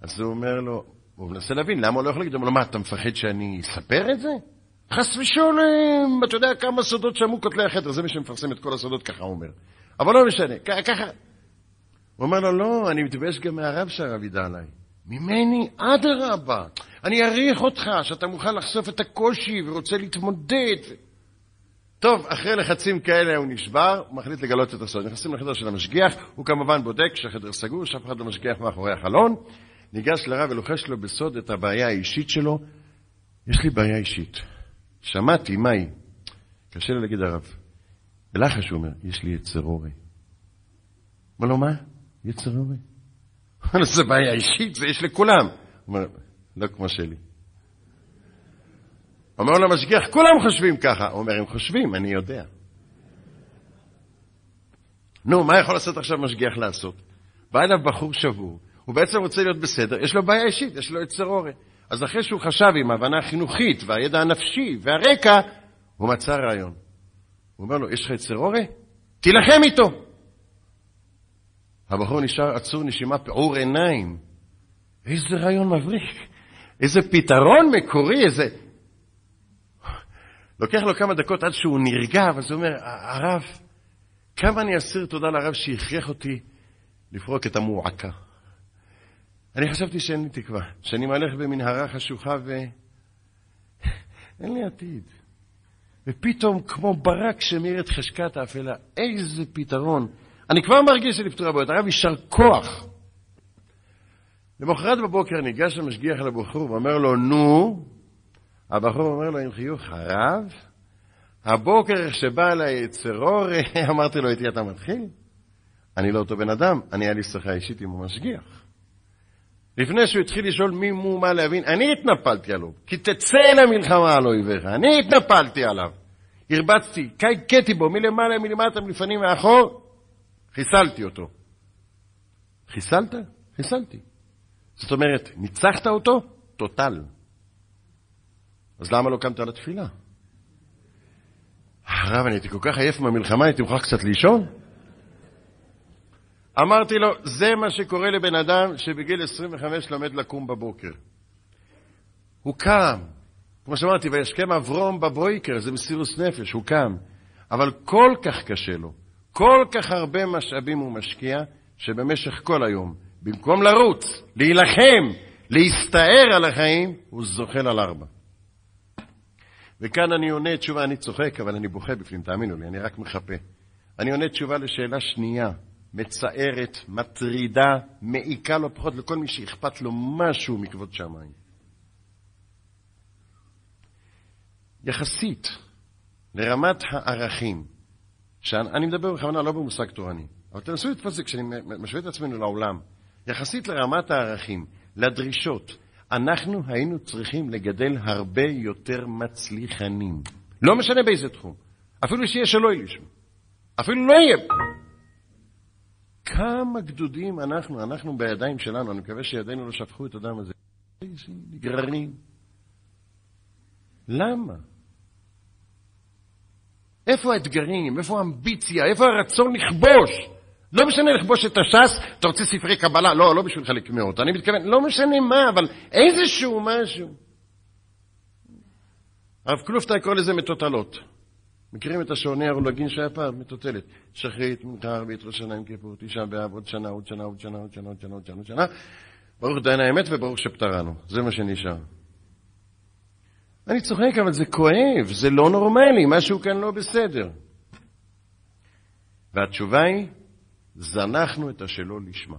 אז הוא אומר לו, הוא מנסה להבין, למה הוא לא יכול להגיד? הוא אומר לו, מה, אתה מפחד שאני אספר את זה? חס ושלום, אתה יודע כמה סודות שמעו כותלי החדר, זה מי שמפרסם את כל הסודות, ככה הוא אומר. אבל לא משנה, ככה. הוא אומר לו, לא, אני מתבייש גם מהרב שהרב ידע עליי. ממני, אדרבה, אני אעריך אותך, שאתה מוכן לחשוף את הקושי ורוצה להתמודד. טוב, אחרי לחצים כאלה הוא נשבר, הוא מחליט לגלות את הסוד. נכנסים לחדר של המשגיח, הוא כמובן בודק שהחדר סגור, שאף אחד לא משגיח מאחורי החלון, ניגש לרב ולוחש לו בסוד את הבעיה האישית שלו. יש לי בעיה אישית. שמעתי, מה היא? קשה לי להגיד הרב. בלחש הוא אומר, יש לי יצר אורי. אומר לו, מה? יצר אורי. לו, זה בעיה אישית, זה יש לכולם. אומר, לא כמו שלי. אומר לו המשגיח, כולם חושבים ככה. הוא אומר, הם חושבים, אני יודע. נו, מה יכול לעשות עכשיו משגיח לעשות? בא אליו בחור שבור, הוא בעצם רוצה להיות בסדר, יש לו בעיה אישית, יש לו יצר אורי. אז אחרי שהוא חשב עם ההבנה החינוכית והידע הנפשי והרקע, הוא מצא רעיון. הוא אומר לו, יש לך יצר אורי? תילחם איתו. הבחור נשאר עצור נשימה, פעור עיניים. איזה רעיון מבריק, איזה פתרון מקורי, איזה... לוקח לו כמה דקות עד שהוא נרגע, ואז הוא אומר, הרב, כמה אני אסיר תודה לרב שהכריח אותי לפרוק את המועקה. אני חשבתי שאין לי תקווה, שאני מהלך במנהרה חשוכה ואין לי עתיד. ופתאום, כמו ברק שמאיר את חשקת האפלה, איזה פתרון. אני כבר מרגיש שלפתור הבעיות. הרב, יישר כוח. למחרת בבוקר ניגש המשגיח אל הבחור ואומר לו, נו, הבחור אומר לו עם חיוך, הרב, הבוקר שבא אליי יצרור, אמרתי לו, איתי אתה מתחיל? אני לא אותו בן אדם, אני היה לי שיחה אישית עם המשגיח. לפני שהוא התחיל לשאול מי מו מה להבין, אני התנפלתי עליו, כי תצא למלחמה על אויביך, אני התנפלתי עליו. הרבצתי, קייתי בו, מלמעלה, מלמטה, מלפנים, מאחור, חיסלתי אותו. חיסלת? חיסלתי. זאת אומרת, ניצחת אותו? טוטל. אז למה לא קמת על התפילה? הרב, אני הייתי כל כך עייף מהמלחמה, הייתי מוכרח קצת לישון? אמרתי לו, זה מה שקורה לבן אדם שבגיל 25 לומד לקום בבוקר. הוא קם, כמו שאמרתי, וישכם אברום בבויקר, זה מסירוס נפש, הוא קם. אבל כל כך קשה לו, כל כך הרבה משאבים הוא משקיע, שבמשך כל היום, במקום לרוץ, להילחם, להסתער על החיים, הוא זוחל על ארבע. וכאן אני עונה תשובה, אני צוחק, אבל אני בוכה בפנים, תאמינו לי, אני רק מחפה. אני עונה תשובה לשאלה שנייה, מצערת, מטרידה, מעיקה לא פחות לכל מי שאכפת לו משהו מכבוד שמיים. יחסית לרמת הערכים, שאני מדבר בכוונה לא במושג תורני, אבל תנסו לתפוס את זה כשאני משווה את עצמנו לעולם, יחסית לרמת הערכים, לדרישות, אנחנו היינו צריכים לגדל הרבה יותר מצליחנים. לא משנה באיזה תחום. אפילו שיהיה שלא יהיה לשמו. אפילו לא יהיה. כמה גדודים אנחנו, אנחנו בידיים שלנו, אני מקווה שידינו לא שפכו את הדם הזה. נגררים. למה? איפה האתגרים? איפה האמביציה? איפה הרצון לכבוש? לא משנה לכבוש את הש"ס, אתה רוצה ספרי קבלה, לא, לא בשביל חלק מאות. אני מתכוון, לא משנה מה, אבל איזשהו משהו. הרב קלופטאי קורא לזה מטוטלות. מכירים את השעוני הרולגין שהיה פעם? מטוטלת. שחרית, מנחה ערבית, ראש שנה עם כיפור, תשעה באב, עוד שנה, עוד שנה, עוד שנה, עוד שנה, עוד שנה, עוד שנה, עוד שנה. ברוך דיין האמת וברוך שפטרנו. זה מה שנשאר. אני צוחק, אבל זה כואב, זה לא נורמלי, משהו כאן לא בסדר. והתשובה היא, זנחנו את השלא לשמה.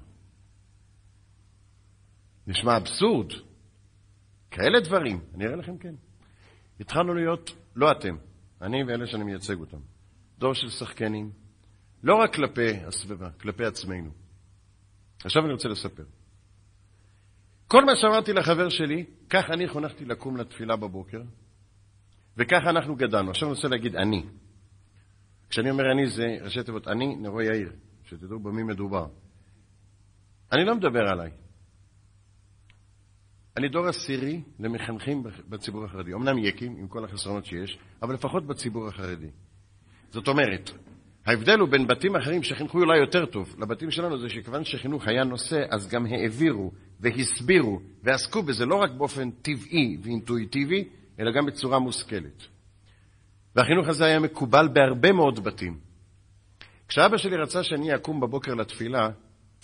נשמע אבסורד. כאלה דברים, אני אראה לכם כן. התחלנו להיות, לא אתם, אני ואלה שאני מייצג אותם, דור של שחקנים, לא רק כלפי הסביבה, כלפי עצמנו. עכשיו אני רוצה לספר. כל מה שאמרתי לחבר שלי, כך אני חונכתי לקום לתפילה בבוקר, וככה אנחנו גדלנו. עכשיו אני רוצה להגיד אני. כשאני אומר אני זה ראשי תיבות אני, נרו יאיר, שתדעו במי מדובר. אני לא מדבר עליי. אני דור עשירי למחנכים בציבור החרדי. אמנם יקים, עם כל החסרונות שיש, אבל לפחות בציבור החרדי. זאת אומרת, ההבדל הוא בין בתים אחרים שחינכו אולי יותר טוב, לבתים שלנו זה שכיוון שחינוך היה נושא, אז גם העבירו והסבירו ועסקו בזה לא רק באופן טבעי ואינטואיטיבי, אלא גם בצורה מושכלת. והחינוך הזה היה מקובל בהרבה מאוד בתים. כשאבא שלי רצה שאני אקום בבוקר לתפילה,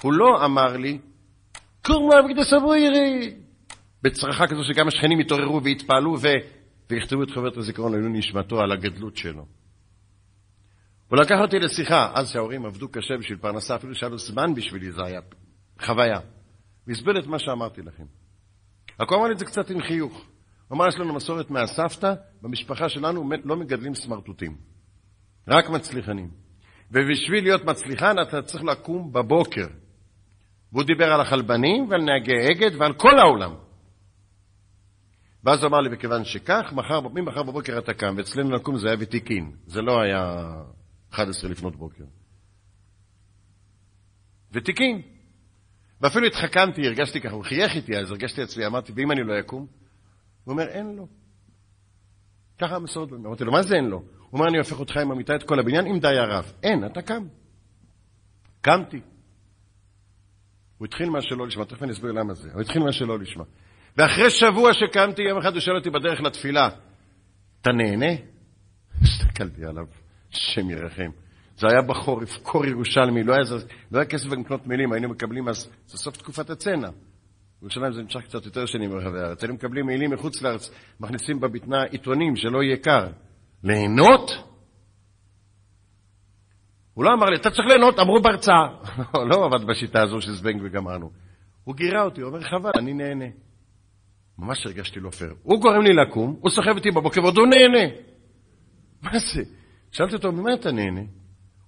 הוא לא אמר לי, קורמה בקדש אבוירי, בצרחה כזו שגם השכנים התעוררו והתפעלו ו... ויכתבו את חוברת הזיכרון לעילוי נשמתו על הגדלות שלו. הוא לקח אותי לשיחה, אז שההורים עבדו קשה בשביל פרנסה, אפילו שהיה לו זמן בשבילי, זה היה חוויה. והסביר את מה שאמרתי לכם. הוא אמר לי את זה קצת עם חיוך. הוא אמר, יש לנו מסורת מהסבתא, במשפחה שלנו לא מגדלים סמרטוטים, רק מצליחנים. ובשביל להיות מצליחן אתה צריך לקום בבוקר. והוא דיבר על החלבנים ועל נהגי אגד ועל כל העולם. ואז הוא אמר לי, מכיוון שכך, מחר, ממחר בבוקר אתה קם, ואצלנו לקום זה היה ותיקין, זה לא היה 11 לפנות בוקר. ותיקין. ואפילו התחכמתי, הרגשתי ככה, הוא חייך איתי, אז הרגשתי עצמי, אמרתי, ואם אני לא אקום? הוא אומר, אין לו. ככה המסורת, אמרתי לו, מה זה אין לו? הוא אומר, אני הופך אותך עם המיטה את כל הבניין, עם די הרב. אין, אתה קם. קמתי. הוא התחיל מה שלא לשמה, תכף אני אסביר למה זה. הוא התחיל מה שלא לשמה. ואחרי שבוע שקמתי, יום אחד הוא שואל אותי בדרך לתפילה, אתה נהנה? הסתכלתי עליו, השם ירחם. זה היה בחורף, קור ירושלמי, לא היה, לא היה כסף לקנות מילים, היינו מקבלים אז, זה סוף תקופת הצנע. בירושלים זה נמשך קצת יותר שנים ברחבי הארץ. היינו מקבלים מילים מחוץ לארץ, מכניסים בבטנה עיתונים, שלא יהיה קר. ליהנות? הוא לא אמר לי, אתה צריך ליהנות, אמרו בהרצאה. לא עבד בשיטה הזו של זבנג וגמרנו. הוא גירה אותי, הוא אומר, חבל, אני נהנה. ממש הרגשתי לא פייר. הוא גורם לי לקום, הוא סוחב אותי בבוקר ועוד הוא נהנה. מה זה? שאלתי אותו, ממה אתה נהנה? הוא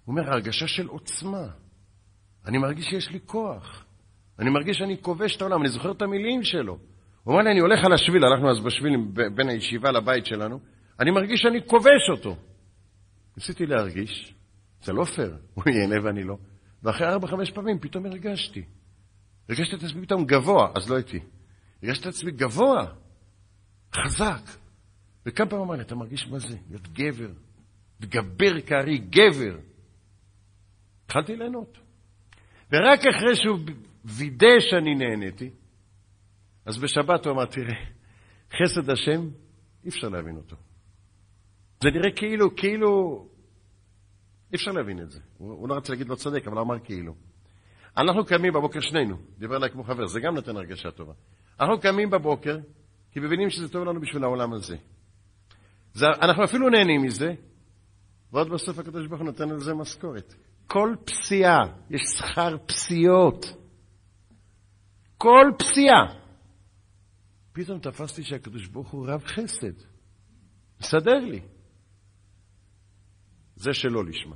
אומר, הרגשה של עוצמה. אני מרגיש שיש לי כוח. אני מרגיש שאני כובש את העולם, אני זוכר את המילים שלו. הוא אומר לי, אני הולך על השביל, הלכנו אז בשביל בין הישיבה לבית שלנו, אני מרגיש שאני כובש אותו. ניסיתי להרגיש, זה לא פייר, הוא ייהנה ואני לא. ואחרי ארבע-חמש פעמים פתאום הרגשתי. הרגשתי את עצמי פתאום גבוה, אז לא הייתי. הרגשתי את עצמי גבוה, חזק. וכמה פעמים אמר לי, אתה מרגיש מה זה? להיות גבר. תגבר כארי, גבר. התחלתי ליהנות. ורק אחרי שהוא וידא שאני נהניתי, אז בשבת הוא אמר, תראה, חסד השם, אי אפשר להבין אותו. זה נראה כאילו, כאילו, אי אפשר להבין את זה. הוא, הוא לא רצה להגיד לא צודק, אבל הוא אמר כאילו. אנחנו קמים בבוקר שנינו, דיבר אליי כמו חבר, זה גם נותן הרגשה טובה. אנחנו קמים בבוקר, כי מבינים שזה טוב לנו בשביל העולם הזה. זה, אנחנו אפילו נהנים מזה, ועוד בסוף הקדוש ברוך הוא נותן לזה משכורת. כל פסיעה, יש שכר פסיעות. כל פסיעה. פתאום תפסתי שהקדוש ברוך הוא רב חסד. מסדר לי. זה שלא לשמה.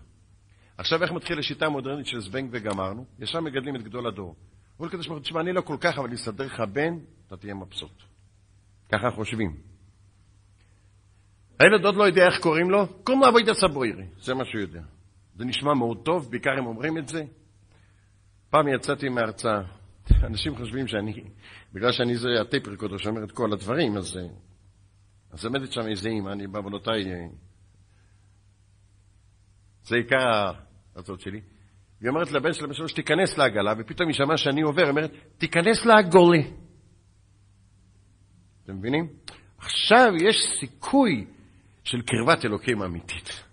עכשיו איך מתחיל השיטה המודרנית של זבנג וגמרנו? ישר מגדלים את גדול הדור. אומרים לקדוש ברוך הוא, תשמע, אני לא כל כך, אבל אני אסדר לך בן, אתה תהיה מבסוט. ככה חושבים. הילד עוד לא יודע איך קוראים לו, קוראים לו אבוידע סבוירי, זה מה שהוא יודע. זה נשמע מאוד טוב, בעיקר אם אומרים את זה. פעם יצאתי מהרצאה, אנשים חושבים שאני, בגלל שאני זה הטייפ רקורדר שאומר את כל הדברים, אז, אז עומדת שם איזה אימא, אני בעוונותיי, זה עיקר ההרצאות שלי. היא אומרת לבן שלה בשלוש, תיכנס לעגלה, ופתאום היא שמעה שאני עובר, היא אומרת, תיכנס לעגולה. אתם מבינים? עכשיו יש סיכוי של קרבת אלוקים אמיתית.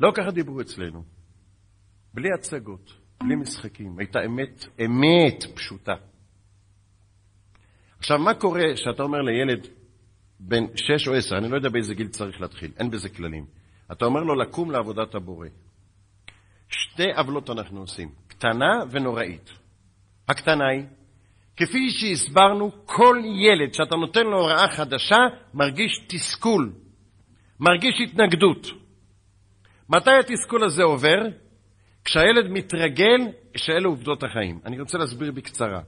לא ככה דיברו אצלנו. בלי הצגות, בלי משחקים. הייתה אמת, אמת פשוטה. עכשיו, מה קורה שאתה אומר לילד בן שש או עשר, אני לא יודע באיזה גיל צריך להתחיל, אין בזה כללים. אתה אומר לו לקום לעבודת הבורא. שתי עוולות אנחנו עושים, קטנה ונוראית. הקטנה היא, כפי שהסברנו, כל ילד שאתה נותן לו הוראה חדשה מרגיש תסכול, מרגיש התנגדות. מתי התסכול הזה עובר? כשהילד מתרגל, שאלה עובדות החיים. אני רוצה להסביר בקצרה.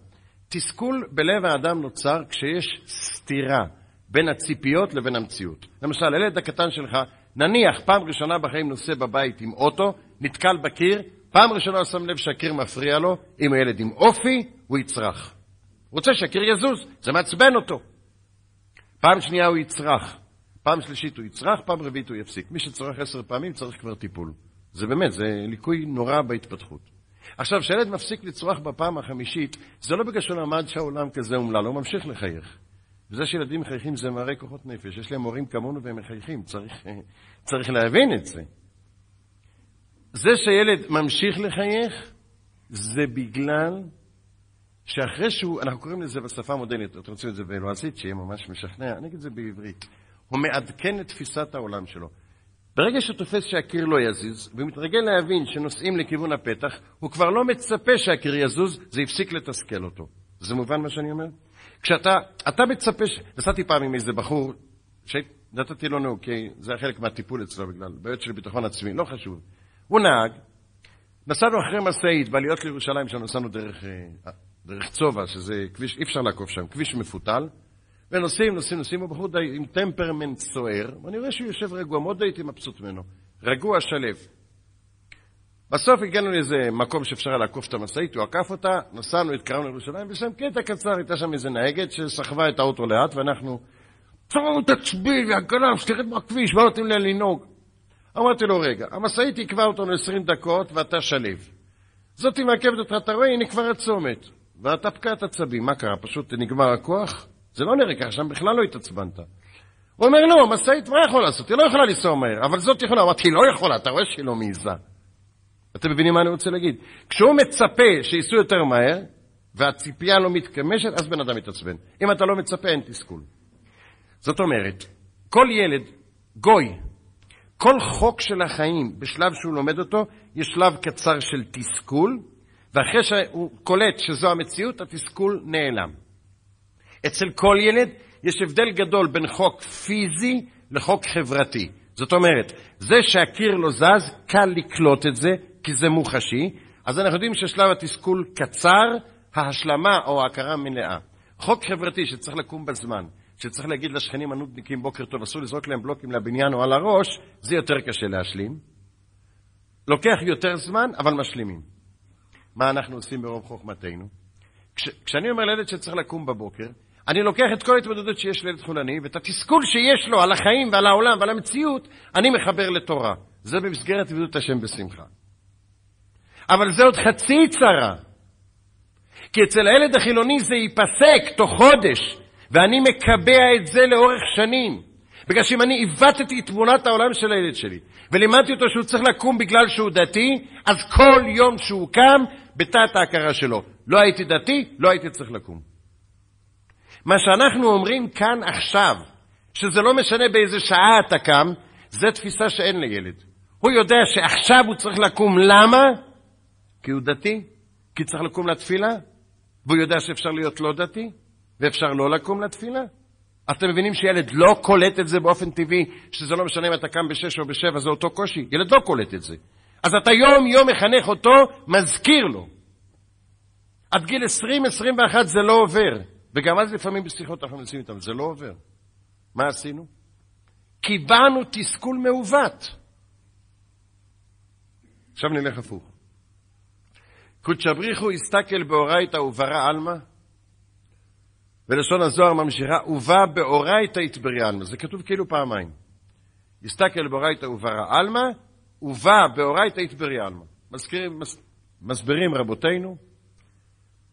תסכול בלב האדם נוצר כשיש סתירה בין הציפיות לבין המציאות. למשל, הילד הקטן שלך, נניח פעם ראשונה בחיים נוסע בבית עם אוטו, נתקל בקיר, פעם ראשונה הוא שם לב שהקיר מפריע לו, אם הילד עם אופי, הוא יצרח. רוצה שהקיר יזוז, זה מעצבן אותו. פעם שנייה הוא יצרח, פעם שלישית הוא יצרח, פעם רביעית הוא יפסיק. מי שצורך עשר פעמים צריך כבר טיפול. זה באמת, זה ליקוי נורא בהתפתחות. עכשיו, כשילד מפסיק לצרוח בפעם החמישית, זה לא בגלל שהוא למד שהעולם כזה אומלל, הוא ממשיך לחייך. וזה שילדים מחייכים זה מראה כוחות נפש. יש להם הורים כמונו והם מחייכים, צריך, צריך להבין את זה. זה שילד ממשיך לחייך, זה בגלל שאחרי שהוא, אנחנו קוראים לזה בשפה המודרנית, אתם רוצים את זה בלועזית, שיהיה ממש משכנע, אני אגיד את זה בעברית. הוא מעדכן את תפיסת העולם שלו. ברגע שהוא תופס שהקיר לא יזיז, והוא מתרגל להבין שנוסעים לכיוון הפתח, הוא כבר לא מצפה שהקיר יזוז, זה הפסיק לתסכל אותו. זה מובן מה שאני אומר? כשאתה, אתה מצפה, ש... נסעתי פעם עם איזה בחור, שנתתי לו נאום, כי זה היה חלק מהטיפול אצלו בגלל בעיות של ביטחון עצמי, לא חשוב. הוא נהג, נסענו אחרי משאית בעליות לירושלים, שנסענו דרך, אה, דרך צובה, שזה כביש, אי אפשר לעקוף שם, כביש מפותל, ונוסעים, נוסעים, נוסעים, הוא בחור די, עם טמפרמנט סוער, ואני רואה שהוא יושב רגוע, מאוד הייתי מבסוט ממנו. רגוע, שלו. בסוף הגענו לאיזה מקום שאפשר היה לעקוף את המשאית, הוא עקף אותה, נסענו, התקרבנו לירושלים, ושם קטע קצר הייתה שם איזה נהגת שסחבה את האוטו לאט, ואנחנו, צאו תצביל, והגנב, שתרד מהכביש, מה נותנים לה לנהוג? אמרתי לו, רגע, המשאית עקבה אותנו 20 דקות ואתה שלב. זאתי מעכבת אותך, אתה רואה, הנה כבר הצומת. ואתה פקע את עצבים, מה קרה? פשוט נגמר הכוח? זה לא נראה ככה, שם בכלל לא התעצבנת. הוא אומר, לא, משאית, מה יכול לעשות? היא לא יכולה לנסוע מהר, אבל זאת יכולה. אמרתי, היא לא יכולה, אתה רואה שהיא לא מעיזה. אתם מבינים מה אני רוצה להגיד? כשהוא מצפה שייסעו יותר מהר, והציפייה לא מתקמשת, אז בן אדם מתעצבן. אם אתה לא מצפה, אין תסכול. זאת אומרת, כל ילד, גוי, כל חוק של החיים, בשלב שהוא לומד אותו, יש שלב קצר של תסכול, ואחרי שהוא קולט שזו המציאות, התסכול נעלם. אצל כל ילד יש הבדל גדול בין חוק פיזי לחוק חברתי. זאת אומרת, זה שהקיר לא זז, קל לקלוט את זה, כי זה מוחשי, אז אנחנו יודעים ששלב התסכול קצר, ההשלמה או ההכרה מלאה. חוק חברתי שצריך לקום בזמן, שצריך להגיד לשכנים הנודניקים בוקר טוב, אסור לזרוק להם בלוקים לבניין או על הראש, זה יותר קשה להשלים. לוקח יותר זמן, אבל משלימים. מה אנחנו עושים ברוב חוכמתנו? כש, כשאני אומר לילד שצריך לקום בבוקר, אני לוקח את כל ההתמודדות שיש לילד חולני, ואת התסכול שיש לו על החיים ועל העולם ועל המציאות, אני מחבר לתורה. זה במסגרת עבדות השם בשמחה. אבל זה עוד חצי צרה. כי אצל הילד החילוני זה ייפסק תוך חודש, ואני מקבע את זה לאורך שנים. בגלל שאם אני עיוותתי את תמונת העולם של הילד שלי, ולימדתי אותו שהוא צריך לקום בגלל שהוא דתי, אז כל יום שהוא קם, בתת ההכרה שלו. לא הייתי דתי, לא הייתי צריך לקום. מה שאנחנו אומרים כאן עכשיו, שזה לא משנה באיזה שעה אתה קם, זה תפיסה שאין לילד. הוא יודע שעכשיו הוא צריך לקום. למה? כי הוא דתי, כי צריך לקום לתפילה, והוא יודע שאפשר להיות לא דתי, ואפשר לא לקום לתפילה. אתם מבינים שילד לא קולט את זה באופן טבעי, שזה לא משנה אם אתה קם בשש או בשבע, זה אותו קושי? ילד לא קולט את זה. אז אתה יום-יום מחנך אותו, מזכיר לו. עד גיל 20-21 זה לא עובר. וגם אז לפעמים בשיחות אנחנו מנסים איתם, זה לא עובר. מה עשינו? קיבענו תסכול מעוות. עכשיו נלך הפוך. קודשא בריחו הסתכל באורייתא וברא עלמא, ולשון הזוהר ממשיכה, ובא באורייתא יתברי עלמא. זה כתוב כאילו פעמיים. הסתכל באורייתא וברא עלמא, ובא באורייתא יתברי עלמא. מס, מסבירים רבותינו,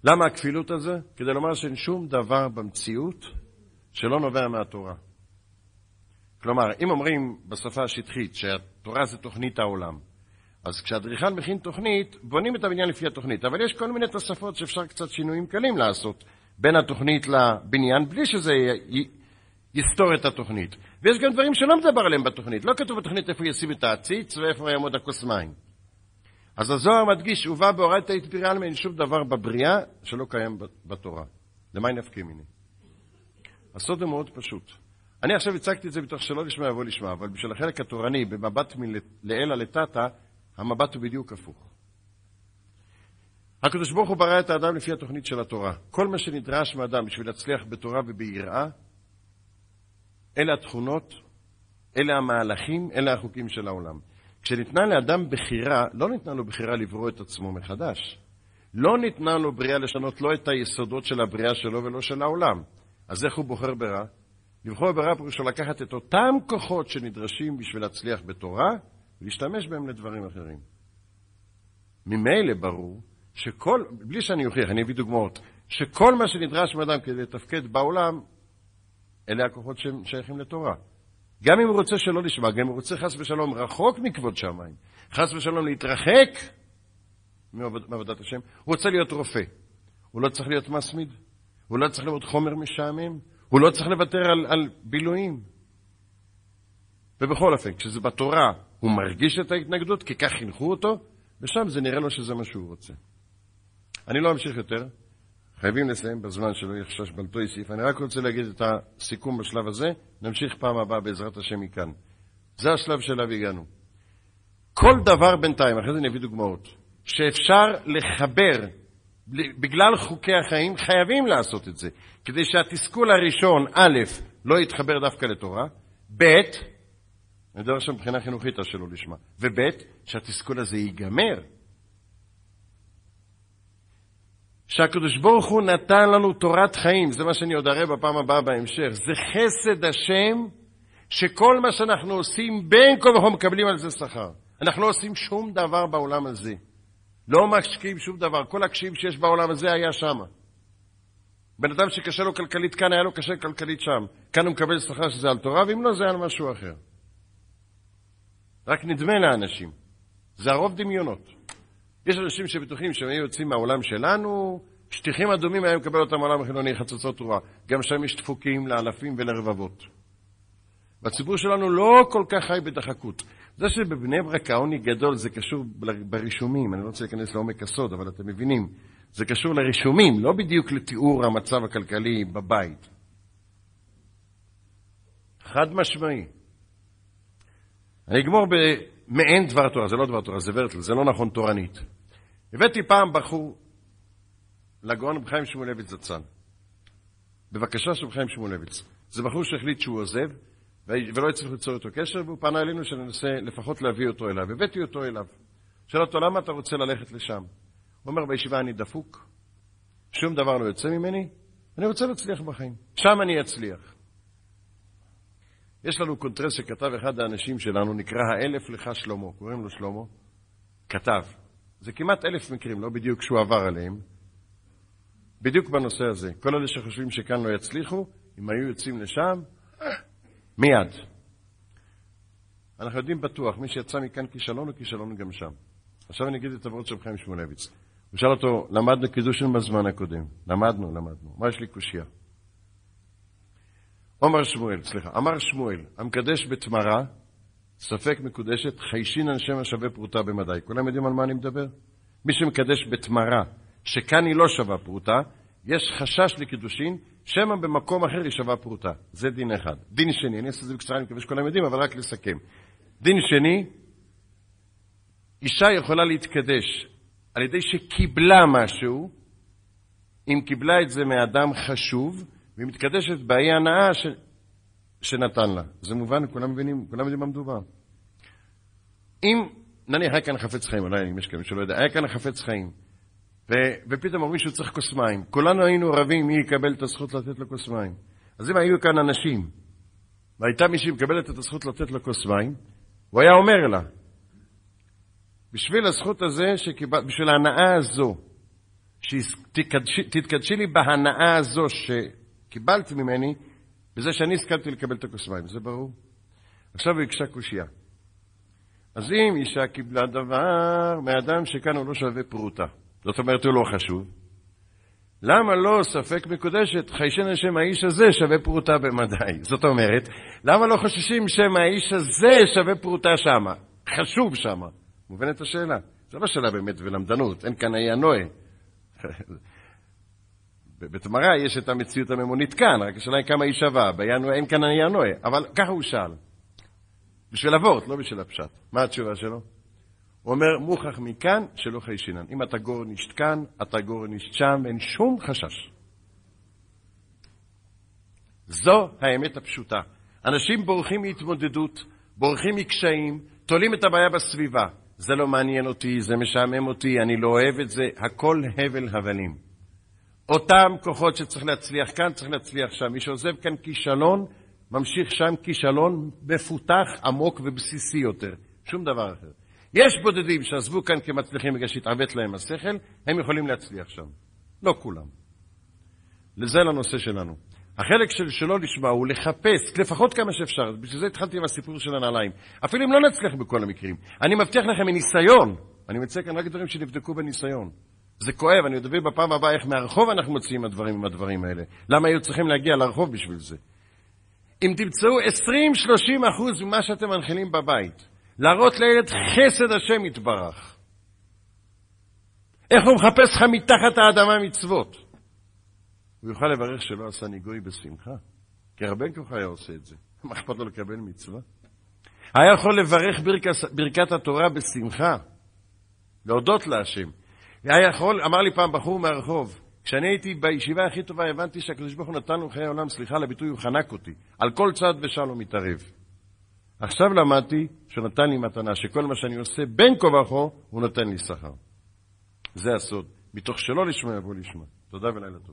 למה הכפילות הזה? כדי לומר שאין שום דבר במציאות שלא נובע מהתורה. כלומר, אם אומרים בשפה השטחית שהתורה זה תוכנית העולם, אז כשאדריכל מכין תוכנית, בונים את הבניין לפי התוכנית, אבל יש כל מיני תוספות שאפשר קצת שינויים קלים לעשות בין התוכנית לבניין, בלי שזה י... יסתור את התוכנית. ויש גם דברים שלא מדבר עליהם בתוכנית. לא כתוב בתוכנית איפה ישים את העציץ ואיפה יעמוד הכוס מים. אז הזוהר מדגיש, ובא בהורדת ההתפירה על אין שום דבר בבריאה שלא קיים בתורה. למה נפקיא מיני? הסוד הוא מאוד פשוט. אני עכשיו הצגתי את זה בתוך שלא לשמה יבוא לשמה, אבל בשביל החלק התורני, במבט מלעילה לטאטה, המבט הוא בדיוק הפוך. הקדוש ברוך הוא ברא את האדם לפי התוכנית של התורה. כל מה שנדרש מאדם בשביל להצליח בתורה וביראה, אלה התכונות, אלה המהלכים, אלה החוקים של העולם. כשניתנה לאדם בחירה, לא ניתנה לו בחירה לברוא את עצמו מחדש. לא ניתנה לו בריאה לשנות לא את היסודות של הבריאה שלו ולא של העולם. אז איך הוא בוחר ברע? לבחור ברע פירושו לקחת את אותם כוחות שנדרשים בשביל להצליח בתורה ולהשתמש בהם לדברים אחרים. ממילא ברור שכל, בלי שאני אוכיח, אני אביא דוגמאות, שכל מה שנדרש מאדם כדי לתפקד בעולם, אלה הכוחות ששייכים לתורה. גם אם הוא רוצה שלא לשמע, גם אם הוא רוצה חס ושלום רחוק מכבוד שמיים, חס ושלום להתרחק מעבודת השם, הוא רוצה להיות רופא. הוא לא צריך להיות מסמיד, הוא לא צריך לראות חומר משעמם, הוא לא צריך לוותר על, על בילויים. ובכל אופן, כשזה בתורה, הוא מרגיש את ההתנגדות, כי כך חינכו אותו, ושם זה נראה לו שזה מה שהוא רוצה. אני לא אמשיך יותר, חייבים לסיים בזמן שלא יחשש בלטו יסיף. אני רק רוצה להגיד את הסיכום בשלב הזה, נמשיך פעם הבאה בעזרת השם מכאן. זה השלב שאליו הגענו. כל דבר בינתיים, אחרי זה אני אביא דוגמאות, שאפשר לחבר בגלל חוקי החיים, חייבים לעשות את זה, כדי שהתסכול הראשון, א', לא יתחבר דווקא לתורה, ב', אני מדבר עכשיו מבחינה חינוכית, שלא לשמה, וב', שהתסכול הזה ייגמר. שהקדוש ברוך הוא נתן לנו תורת חיים, זה מה שאני עוד אראה בפעם הבאה בהמשך, זה חסד השם, שכל מה שאנחנו עושים, בין כה וכה מקבלים על זה שכר. אנחנו לא עושים שום דבר בעולם הזה. לא משקיעים שום דבר, כל הקשיים שיש בעולם הזה היה שם. בן אדם שקשה לו כלכלית כאן, היה לו קשה כלכלית שם. כאן הוא מקבל שכר שזה על תורה, ואם לא, זה על משהו אחר. רק נדמה לאנשים. זה הרוב דמיונות. יש אנשים שבטוחים שהם היו יוצאים מהעולם שלנו, שטיחים אדומים היה מקבל אותם מעולם החילוני, חצוצות תורה. גם שם יש דפוקים לאלפים ולרבבות. והציבור שלנו לא כל כך חי בדחקות. זה שבבני ברק העוני גדול זה קשור ברישומים, אני לא רוצה להיכנס לעומק הסוד, אבל אתם מבינים, זה קשור לרישומים, לא בדיוק לתיאור המצב הכלכלי בבית. חד משמעי. אני אגמור במעין דבר תורה, זה לא דבר תורה, זה ורטל, זה לא נכון תורנית. הבאתי פעם בחור לגאון רב חיים שמואלביץ זצ"ל. בבקשה של רב חיים שמואלביץ. זה בחור שהחליט שהוא עוזב, ולא הצליח ליצור איתו קשר, והוא פנה אלינו שננסה לפחות להביא אותו אליו. הבאתי אותו אליו. שאל אותו, למה אתה רוצה ללכת לשם? הוא אומר, בישיבה אני דפוק, שום דבר לא יוצא ממני, אני רוצה להצליח בחיים. שם אני אצליח. יש לנו קונטרס שכתב אחד האנשים שלנו, נקרא האלף לך שלמה, קוראים לו שלמה, כתב. זה כמעט אלף מקרים, לא בדיוק שהוא עבר עליהם, בדיוק בנושא הזה. כל אלה שחושבים שכאן לא יצליחו, אם היו יוצאים לשם, מיד. אנחנו יודעים בטוח, מי שיצא מכאן כישלון הוא כישלון גם שם. עכשיו אני אגיד את עברות של חיים שמואלביץ. הוא שאל אותו, למדנו קידושין בזמן הקודם. למדנו, למדנו. מה יש לי קושייה? אומר שמואל, סליחה, אמר שמואל, המקדש בתמרה, ספק מקודשת, חיישין שם השווה פרוטה במדי. כולם יודעים על מה אני מדבר? מי שמקדש בתמרה, שכאן היא לא שווה פרוטה, יש חשש לקידושין, שמא במקום אחר היא שווה פרוטה. זה דין אחד. דין שני, אני אעשה את זה בקצרה, אני מקווה שכולם יודעים, אבל רק לסכם. דין שני, אישה יכולה להתקדש על ידי שקיבלה משהו, אם קיבלה את זה מאדם חשוב, והיא מתקדשת באי הנאה. שנתן לה. זה מובן, כולם מבינים, כולם יודעים מה מדובר. אם, נניח היה כאן חפץ חיים, אולי אם יש כאלה שלא יודע, היה כאן חפץ חיים, ו... ופתאום אומרים שהוא צריך כוס מים. כולנו היינו רבים מי יקבל את הזכות לתת לו כוס מים. אז אם היו כאן אנשים, והייתה מישהי מקבלת את הזכות לתת לו כוס מים, הוא היה אומר לה, בשביל הזכות הזה, שקיבל, בשביל ההנאה הזו, שתתקדשי לי בהנאה הזו שקיבלתי ממני, בזה שאני הסכמתי לקבל את הכוס מים, זה ברור? עכשיו הוא הקשה קושייה. אז אם אישה קיבלה דבר מאדם שכאן הוא לא שווה פרוטה, זאת אומרת, הוא לא חשוב. למה לא ספק מקודשת, חיישן השם האיש הזה שווה פרוטה במדי? זאת אומרת, למה לא חוששים שם האיש הזה שווה פרוטה שמה? חשוב שמה. מובנת השאלה? זו לא שאלה באמת ולמדנות, אין כאן היה נועה. בתמרה יש את המציאות הממונית כאן, רק השאלה היא כמה היא שווה, ביאנו אין כאן נועה, אבל ככה הוא שאל. בשביל אבות, לא בשביל הפשט. מה התשובה שלו? הוא אומר, מוכח מכאן שלא חיישינן. אם אתה גורנישט כאן, אתה גורנישט שם, אין שום חשש. זו האמת הפשוטה. אנשים בורחים מהתמודדות, בורחים מקשיים, תולים את הבעיה בסביבה. זה לא מעניין אותי, זה משעמם אותי, אני לא אוהב את זה, הכל הבל הבלים. אותם כוחות שצריך להצליח כאן, צריך להצליח שם. מי שעוזב כאן כישלון, ממשיך שם כישלון מפותח, עמוק ובסיסי יותר. שום דבר אחר. יש בודדים שעזבו כאן כמצליחים בגלל שהתעוות להם השכל, הם יכולים להצליח שם. לא כולם. לזה לנושא שלנו. החלק של שלא לשמה הוא לחפש, לפחות כמה שאפשר, בשביל זה התחלתי עם הסיפור של הנעליים. אפילו אם לא נצליח בכל המקרים. אני מבטיח לכם מניסיון, אני מציע כאן רק דברים שנבדקו בניסיון. זה כואב, אני אדבר בפעם הבאה איך מהרחוב אנחנו מוציאים הדברים עם הדברים האלה. למה היו צריכים להגיע לרחוב בשביל זה? אם תמצאו 20-30 אחוז ממה שאתם מנחילים בבית, להראות לילד חסד השם יתברך. איך הוא מחפש לך מתחת האדמה מצוות? הוא יוכל לברך שלא עשה ניגוי בשמחה, כי הרבה כוח היה עושה את זה. מה אכפת לו לקבל מצווה? היה יכול לברך ברכת, ברכת התורה בשמחה, להודות להשם. היה יכול, אמר לי פעם בחור מהרחוב, כשאני הייתי בישיבה הכי טובה, הבנתי שהקדוש ברוך הוא נתן לנו חיי עולם, סליחה על הביטוי, הוא חנק אותי. על כל צעד ושעל הוא מתערב. עכשיו למדתי שהוא נתן לי מתנה, שכל מה שאני עושה בין כה וכה, הוא נותן לי שכר. זה הסוד. מתוך שלא לשמוע יבוא לשמוע. תודה ולילה טוב.